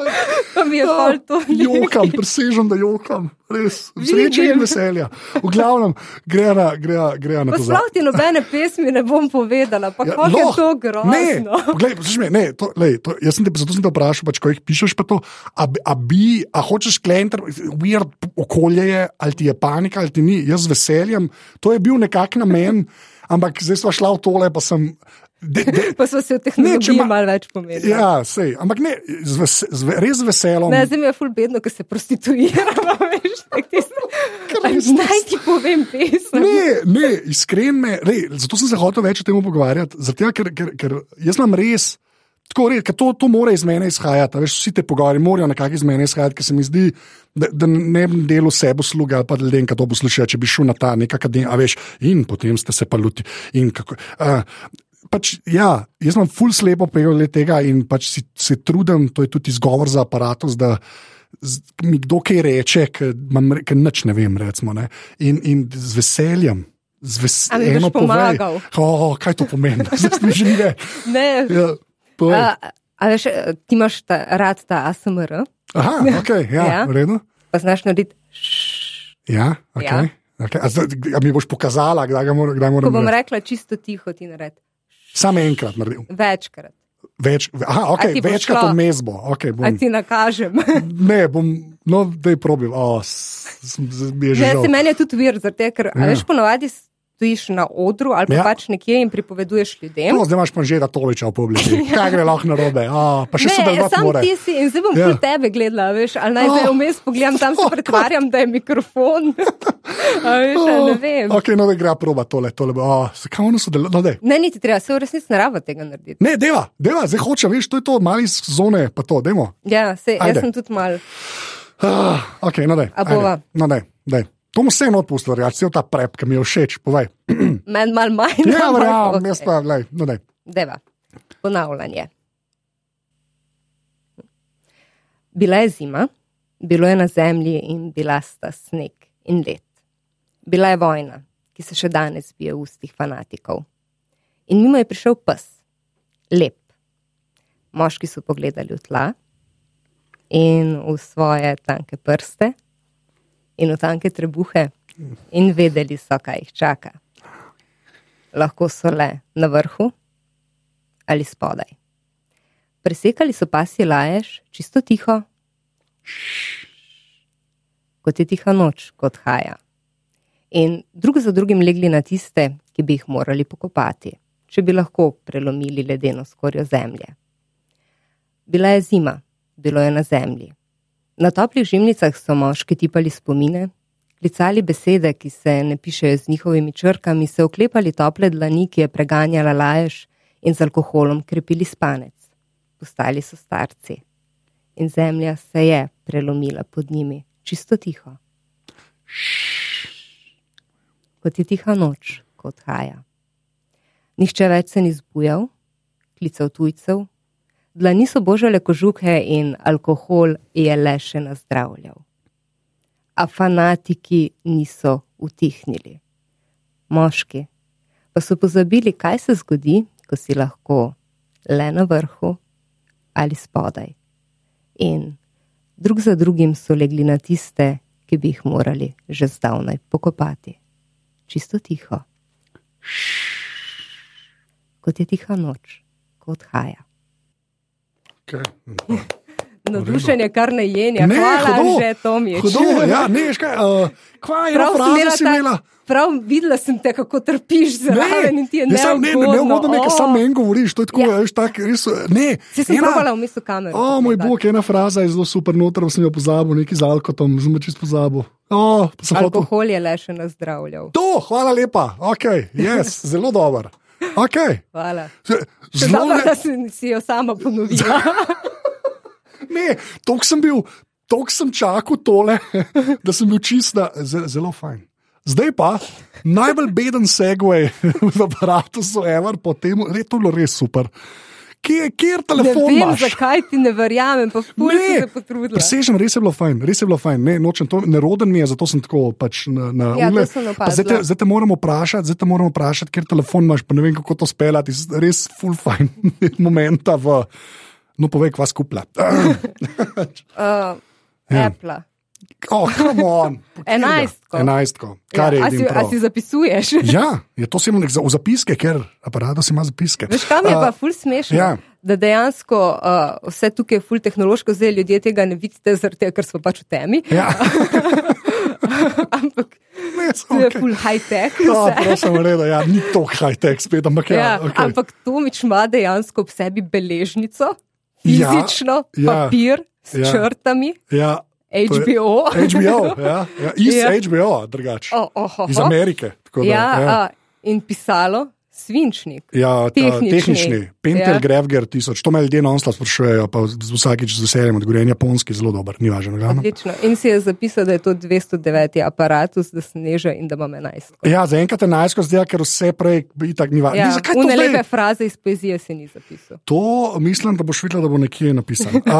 Pa mi je Ja, pol to. Jokam, presežem, da jokam, res, sreče in Vidim. veselja. V glavnem, gre na, gre, gre na to. sploh ti nobene pesmi ne bom povedala, pa ja, kako je lahko. to Ne, grozno. poglej, poslušaj me, ne, to, lej, to, jaz sem te, zato sem te vprašal, pač, ko jih pišeš, pa to, a, a, bi, a hočeš klenter, weird okolje je, ali ti je panika, ali ti ni, jaz z veseljem, to je bil nekak namen, ampak zdaj smo šla v tole, pa sem. De, de, Pa smo se v Ne, tehnologiji ma- malo več pomenili. ja, sej, ampak ne, z, ves, z, res z veseljem. Ne, zdaj mi je ful bedno, ker se prostituiramo, veš, tako tisto. Naj ti povem pesem. Ne, ne, iskren me, rej, zato sem se hotel več o tem pogovarjati, zato, ker, ker, ker jaz imam res. Tako res, ker to, to mora iz mene izhajati. Veš, vsi te pogovori morajo nekako iz mene izhajati, ker se mi zdi, da, da ne bi delo sebe sluga ali pa ljudem, ki to poslušajo, če bi šel na ta nek akademij, a veš, in potem ste se pa luti. kako, a, Pač, ja, jaz imam ful slepo pegel tega in pač si, se trudim, to je tudi izgovor za aparatus, da z- mi kdo kaj reče, ker nič ne vem. Recimo, ne. In, in z veseljem. Z ves, A mi boš eno povej. pomagal? Oh, kaj to pomeni? Zdaj mi že ni več. Ne, Ja, povej. a, a veš, ti imaš ta, rad ta ASMR, Aha, okay, ja, Ja. v redu. pa znaš narediti. Ja, okay. Okay. A, zdaj, a mi boš pokazala, kdaj, ga mora, kdaj Ko moram bom narediti? rekla čisto tiho, ti naredi. Samo enkrat naredil. Večkrat. Več, aha, okay, večkrat vmes bo. Okay, A bom, ti nakažem. ne, bom, no, da je probil. Oh, je že Ne, se meni je tudi vir, zato ker Ja. ja. veš, ponovadi stojiš na odru ali pa Ja. ja. pač nekje in pripoveduješ ljudem. No, zdaj imaš pa že da toliča v publiki. Kaj gre lahko narobe? Oh, pa še sodelovati sam mora. ti si in zdaj bom Ja. ja. tebe gledala, veš, ali naj zdaj vmes pogledam, tam se pretvarjam, da je mikrofon. A veš, ali ne vem. Ok, no, da gre proba tole. tole bo, oh, kaj ono sodeluje? No, daj. Ne, niti treba, se v resnici ne rabo tega narediti. ne, deva, deva, zdaj hoče, veš, to je to, mali zone, pa to, demo. Ja, se, Ajde. jaz sem tudi mal. Ah, ok, no, daj. A bova? ajde, No, daj, daj. To mu vseeno odpustil, reči, cel ta prep, ki mi je všeč, povej. Meni mal manj. Ja, verjamem, okej. jaz pa, lej, no, daj. Deva, ponavljanje. Bila je zima, bilo je na zemlji in bila sta sneg in led. Bila je vojna, ki se še danes bije v ustih fanatikov. In mimo je prišel pes, lep. Moški so pogledali v tla in v svoje tanke prste in v tanke trebuhe in vedeli so, kaj jih čaka. Lahko so le na vrhu ali spodaj. Presekali so pasje lajež, čisto tiho, kot je tiha noč, kot haja. In drug za drugim legli na tiste, ki bi jih morali pokopati, če bi lahko prelomili ledeno skorjo zemlje. Bila je zima, bilo je na zemlji. Na toplih žimnicah so moški tipali spomine, klicali besede, ki se ne pišejo z njihovimi črkami, se oklepali tople dlani, ki je preganjala lajež in z alkoholom krepili spanec. Postali so starci in zemlja se je prelomila pod njimi, čisto tiho. Kot je tiha noč, kot haja. Nihče več se ni zbujal, klical tujcev, dlani so božale kožuhe in alkohol je le še nazdravljal. A fanatiki niso utihnili. Moški pa so pozabili, kaj se zgodi, ko si lahko le na vrhu ali spodaj. In drug za drugim so legli na tiste, ki bi jih morali že zdavnaj pokopati. Čisto tiho. Kot je tiha noč, kot haja. Okay. Navdušenje, kar ne jenja, Ne, hvala hudo, že Tomič. Hudo, ja, ne, veš kaj, uh, kva je Prav fraza, imela si ta- imela. Prav videla sem te, kako trpiš zraven in ti je ne, sam- ne, ne, ne, ne, ne, O. samo meni govoriš, to je tako, Ja. ja. veš, tak, res, ne. Si sem probala v mislu kamero. O, moj bog, ena fraza je zelo super, noter sem jo pozabil, neki z alkotom, sem jo čisto pozabil. O, pa sem hotel. Alkohol je le še nazdravljal. To, hvala lepa, ok, yes, zelo dober. Okay. Hvala. Zelo ne, da si, si jo sama ponovila. ne, toliko sem bil, toliko sem čakal tole, da sem bil čist na, ze- zelo fajn. Zdaj pa najbolj beden segway v aparatu so ever, potem, to je bilo res super. Kje, kjer Ne telefon vem, imaš? zakaj ti ne verjamem, pa Ne, se potrudila. Presežem, res je bilo fajn, res je bilo fajn. Ne, nočem to, neroden mi je, zato sem tako pač na, na Ja, ule. Zdaj te, zdaj te moramo vprašati, zdaj te moramo vprašati, ker telefon imaš, pa ne vem, kako to speljati. Res full fajn momenta v. No, povej, kva skupla. Uh, Ja. Apple. Oh, come on. Enajstko. Enajstko. Kar ja, je a, si, edini a prav. si zapisuješ? Ja, je to nek za- v zapiske, ker aparat ima zapiske. Veš, kam je A, pa ful smešno? ja. Da dejansko uh, vse tukaj je ful tehnološko, zdaj ljudje tega ne vidite, zaradi tega, ker smo pač v temi. Ja, Ampak ne, tu je okay. ful high-tech. Ja, prosim, reda, ja, ni to high-tech spet, ampak ja. Ja, okay. Ampak Tomič ima dejansko ob sebi beležnico, Ja, fizično, ja, papir s ja. črtami, ja, to je- HBO. HBO, ja, ja, iz Ja. HBO, drugače. Oh, oh, oh, Iz oh. Amerike. Da, Ja, ja. a, in pisalo svinčnik. Ja, ta, tehnični. tehnični. Pentel Ja. Grevger 1000, to me ljudje non-stop sprašujejo, pa vsakič z veseljem odgovarjam, japonski zelo dober, ni važno. Odlično. In si je zapisal, da je to 209. aparatus, da se neže in da ima 11. Ja, zaenkrat je najsko zdaj, ker vse prej itak ni važno. Ja, Zakaj to zdaj? lepe fraze iz poezije si ni zapisal. To mislim, da boš videla, da bo nekje napisano.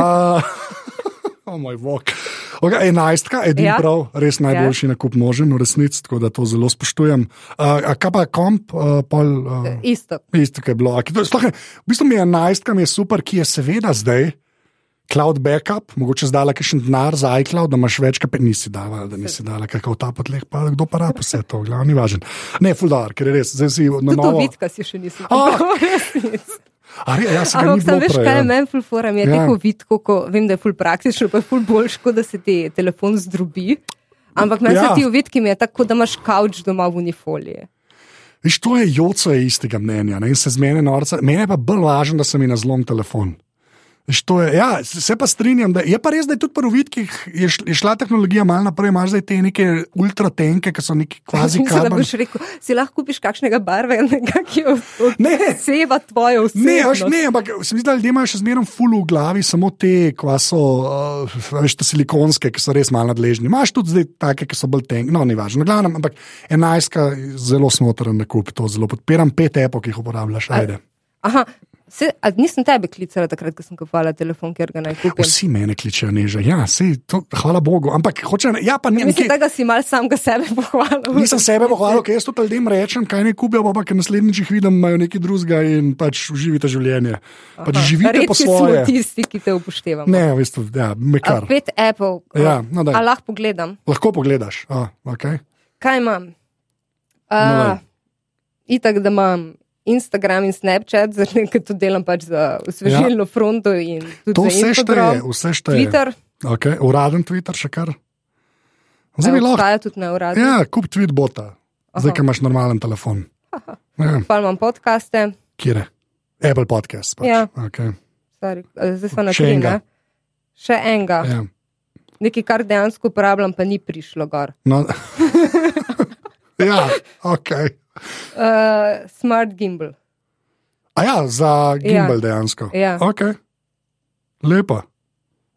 Oh, moj bog. Okay, enajstka, edini Ja. ja. prav, res najboljši ja. nakup možen, v resnici, tako da to zelo spoštujem. Uh, a kaj pa komp, uh, pol. Uh, Isto. Isto, kaj je bilo. To- sploh ne- V bistvu mi je enajstka, mi je super, ki je seveda zdaj. Cloud backup, mogoče zdala kakšen denar za iCloud, da imaš več, kot nisi dala, da nisi dala, kako ta potleh, pa kdo pa rab vse to, glavno ni važen. Ne, fuldar, ker je res, zdaj si na novo. vidka si še nisem Ah. re, ja, Ampak sem bilo veš, kaj je meni ful fora, mi je Ja. tako vidko, ko vem, da je ful praktično, pa je ful boljš, kot da se ti telefon zdrobi. Ampak meni Ja. se ti v vidki je tako, da imaš kavč doma v unifoliji. Viš, to je joco je istega mnenja ne, in se zmene norca. Meni je pa bolj važno, da se mi na zlom telefon. Je, ja, se pa strinjam, da je pa res, da je tudi pri vidkih je, šl, je šla tehnologija malo naprej, imaš zdaj te neke ultratenke, ki so neki kvazi karbon. boš rekel, si lahko kupiš kakšnega barvenega, ki Ne. odseva tvojo Ne, veš, osebnost. ne, ampak se mi zdi, da ljudje imajo še zmeraj ful v glavi samo te, kva so, uh, veš, te silikonske, ki so res malo nadležni. Imaš tudi zdaj take, ki so bolj tenke, no, ni važno. Glavnem, ampak enajstka, zelo smotren nakup, to zelo podpiram, pet epok jih uporabljaš, ajde. Aha, Se, a nisem tebe klicala takrat, ko sem kupovala telefon, ker ga naj kupim. Vsi mene kličejo neža. Ja, sej, to, hvala Bogu. Ampak hoče, ja, pa ne. Mislim, da si mal sam ga sebe pohvalil. Nisem sebe pohvalil, ker jaz to ljudem rečem, kaj ne kupijo, pa ker naslednjič jih vidim, imajo nekaj drugega in pač uživite življenje. Pač živite po svoje. smo tisti, ki te upoštevamo. Ne, veste, ja, me A. Pet Apple. Ja, no daj. A lahko pogledam. Lahko pogledaš. A, okay. Kaj imam? No, daj. Itak, da imam Instagram in Snapchat, zato ker to delam pač za osvežilno ja. fronto To vse šteje, vse šteje. Twitter, Okay. Uraden Twitter še kar. Zdaj bi a, lahko. obstaja tudi na uradu. Ja, kup tweet bota, zdaj, ki imaš normalen telefon. Ja, Pa imam podcaste, kje je? Apple podcast. Pač. Ja. Okay. Zdaj smo na Še enega. ne? Še enega. Ja. Nekaj, kar dejansko uporabljam, pa ni prišlo gor. No. ja, ok. Uh, smart gimbal. A ja, za gimbal ja. dejansko. Ja. Ok, lepo.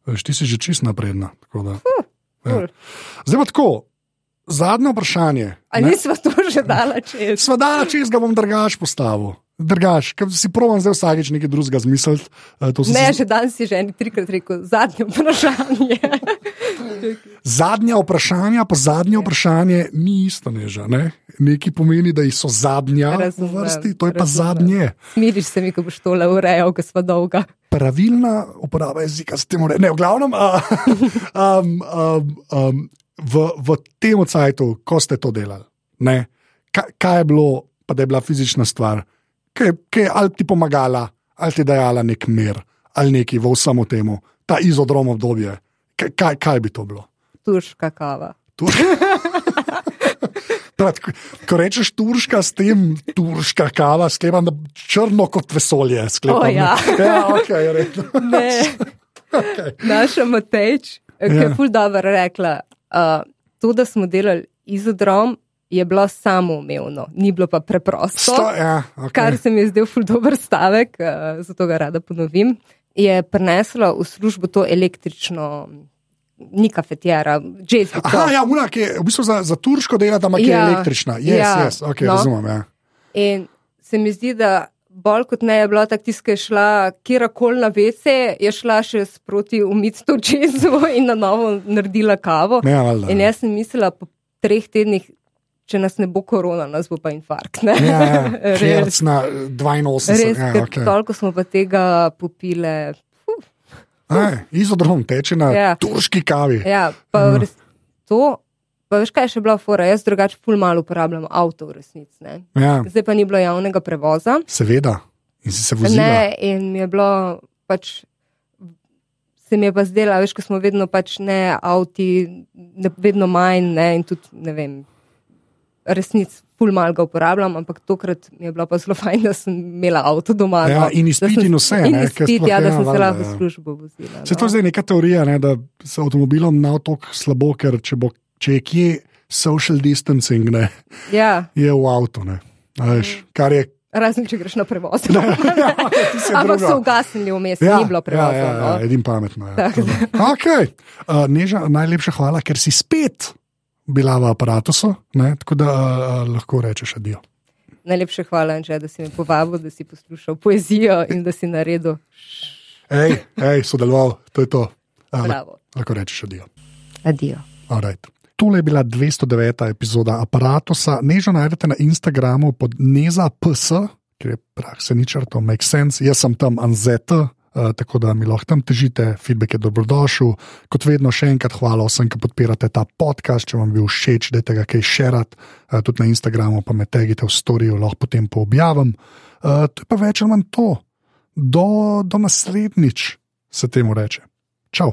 Veš, ti si že čist napredna. tako da. Ja. Cool. Zdaj pa tako, zadnje vprašanje. A ne. nismo to že dala čez? Sveda, če ga bom drugač postavil. Drugač, si provam zdaj vsakeč nekaj drugega zmisliti. eh, Ne, si- že danes si že eni trikrat rekel, zadnje vprašanje. Zadnja vprašanja, pa zadnje vprašanje ni isto, neža. Ne? Nekaj pomeni, da so zadnja v Razumem, vrsti, to je pa razumem. zadnje. Smiriš se mi, ko boš tole urejal, ko smo dolga. Pravilna uporaba jezika, se temu reče. Ne, v glavnem, a, um, um, um, v, v tem cajtu, ko ste to delali, ne, kaj, kaj je bilo, pa da je bila fizična stvar, kaj, kaj je ali ti pomagala, ali ti dajala nek mir, ali neki v vsemu temu, ta izodrom obdobje. Kaj, kaj, bi to bilo? Turška kava. Tur... Ko, rečeš turška, s tem turška kava, sklepam, da črno kot vesolje. Sklepam, O, ja. ja okay, redno. Ne. okay. Naša Matejč, ki Ja. je ful dobro rekla, uh, to, da smo delali izodrom, je bilo samoumevno, ni bilo pa preprosto. Sto, ja, okay. Kar se mi je zdel ful dober stavek, uh, zato ga rada ponovim, je preneslo v službo to električno, ni kafetjera, jazz. Aha, ja, una, ki je v bistvu za, za turško dela, da ima Ja. električna. Yes, Ja. yes, okay, No. razumem. Ja. In se mi zdi, da bolj kot ne je bila tako tiska, je šla kjerkoli na vece, je šla še sproti umiti to čezo in na novo naredila kavo. Ne, valjda. In jaz sem mislila, po treh tednih, če nas ne bo korona, nas bo pa infarkt. Ne? Ja, ja. res, na 82. res ja, okay. toliko smo pa tega popile. Aj, Izodrom teče na Ja. turški kavi. Ja, pa Ja. res, to, pa veš kaj je še bila fora, jaz drugače ful malo uporabljam avto v resnici. ne. Ja, Zdaj pa ni bilo javnega prevoza. seveda. In si se vozila. Ne, in mi je bilo pač. Se mi je pa zdelo, veš, ko smo vedno pač ne avti, ne, vedno manj, ne, in tudi ne vem, resnic, ful mal ga uporabljam, ampak tokrat mi je bilo pa zelo fajn, da sem imela avto doma. Ja, no. in izpit in vse, In ne, izpit, ja, da ja, sem se lahko ja. v službo vozila. Se to no. zdaj neka teorija, ne, da se avtomobilom na otok slabo, ker če, bo, če je kje social distancing, ne, Ja, je v avtu. Ne, veš, kar je. razen če greš na prevoz. ja, tisto je Ampak so ugasnili vmes, ni bilo prevoza. Ja, ja, ja, no. edin pametno. Ja. Okay. Uh, Neža, najlepša hvala, ker si spet bila v aparatu, tako da uh, lahko rečeš adijo. Najlepša hvala, Anže, da si me povabil, da si poslušal poezijo in da si naredil Hej, hej, sodeloval, to je to. Uh, bravo. lahko rečeš adijo. Adijo. Alright. Tole je bila 209. epizoda aparata. Nežo najdete na Instagramu pod neza.ps, ker je prah se ni črto, make sense. Jaz sem tam anzeta, uh, tako da mi lahko tam težite, feedback je dobrodošel. Kot vedno, še enkrat hvala vsem, ki podpirate ta podcast. Če vam je bil všeč, dajte ga kaj šerat, uh, tudi na Instagramu, pa me tegite v storju, lahko potem poobjavim. Uh, to je pa več ali manj to. Do, do naslednjič se temu reče. Čau.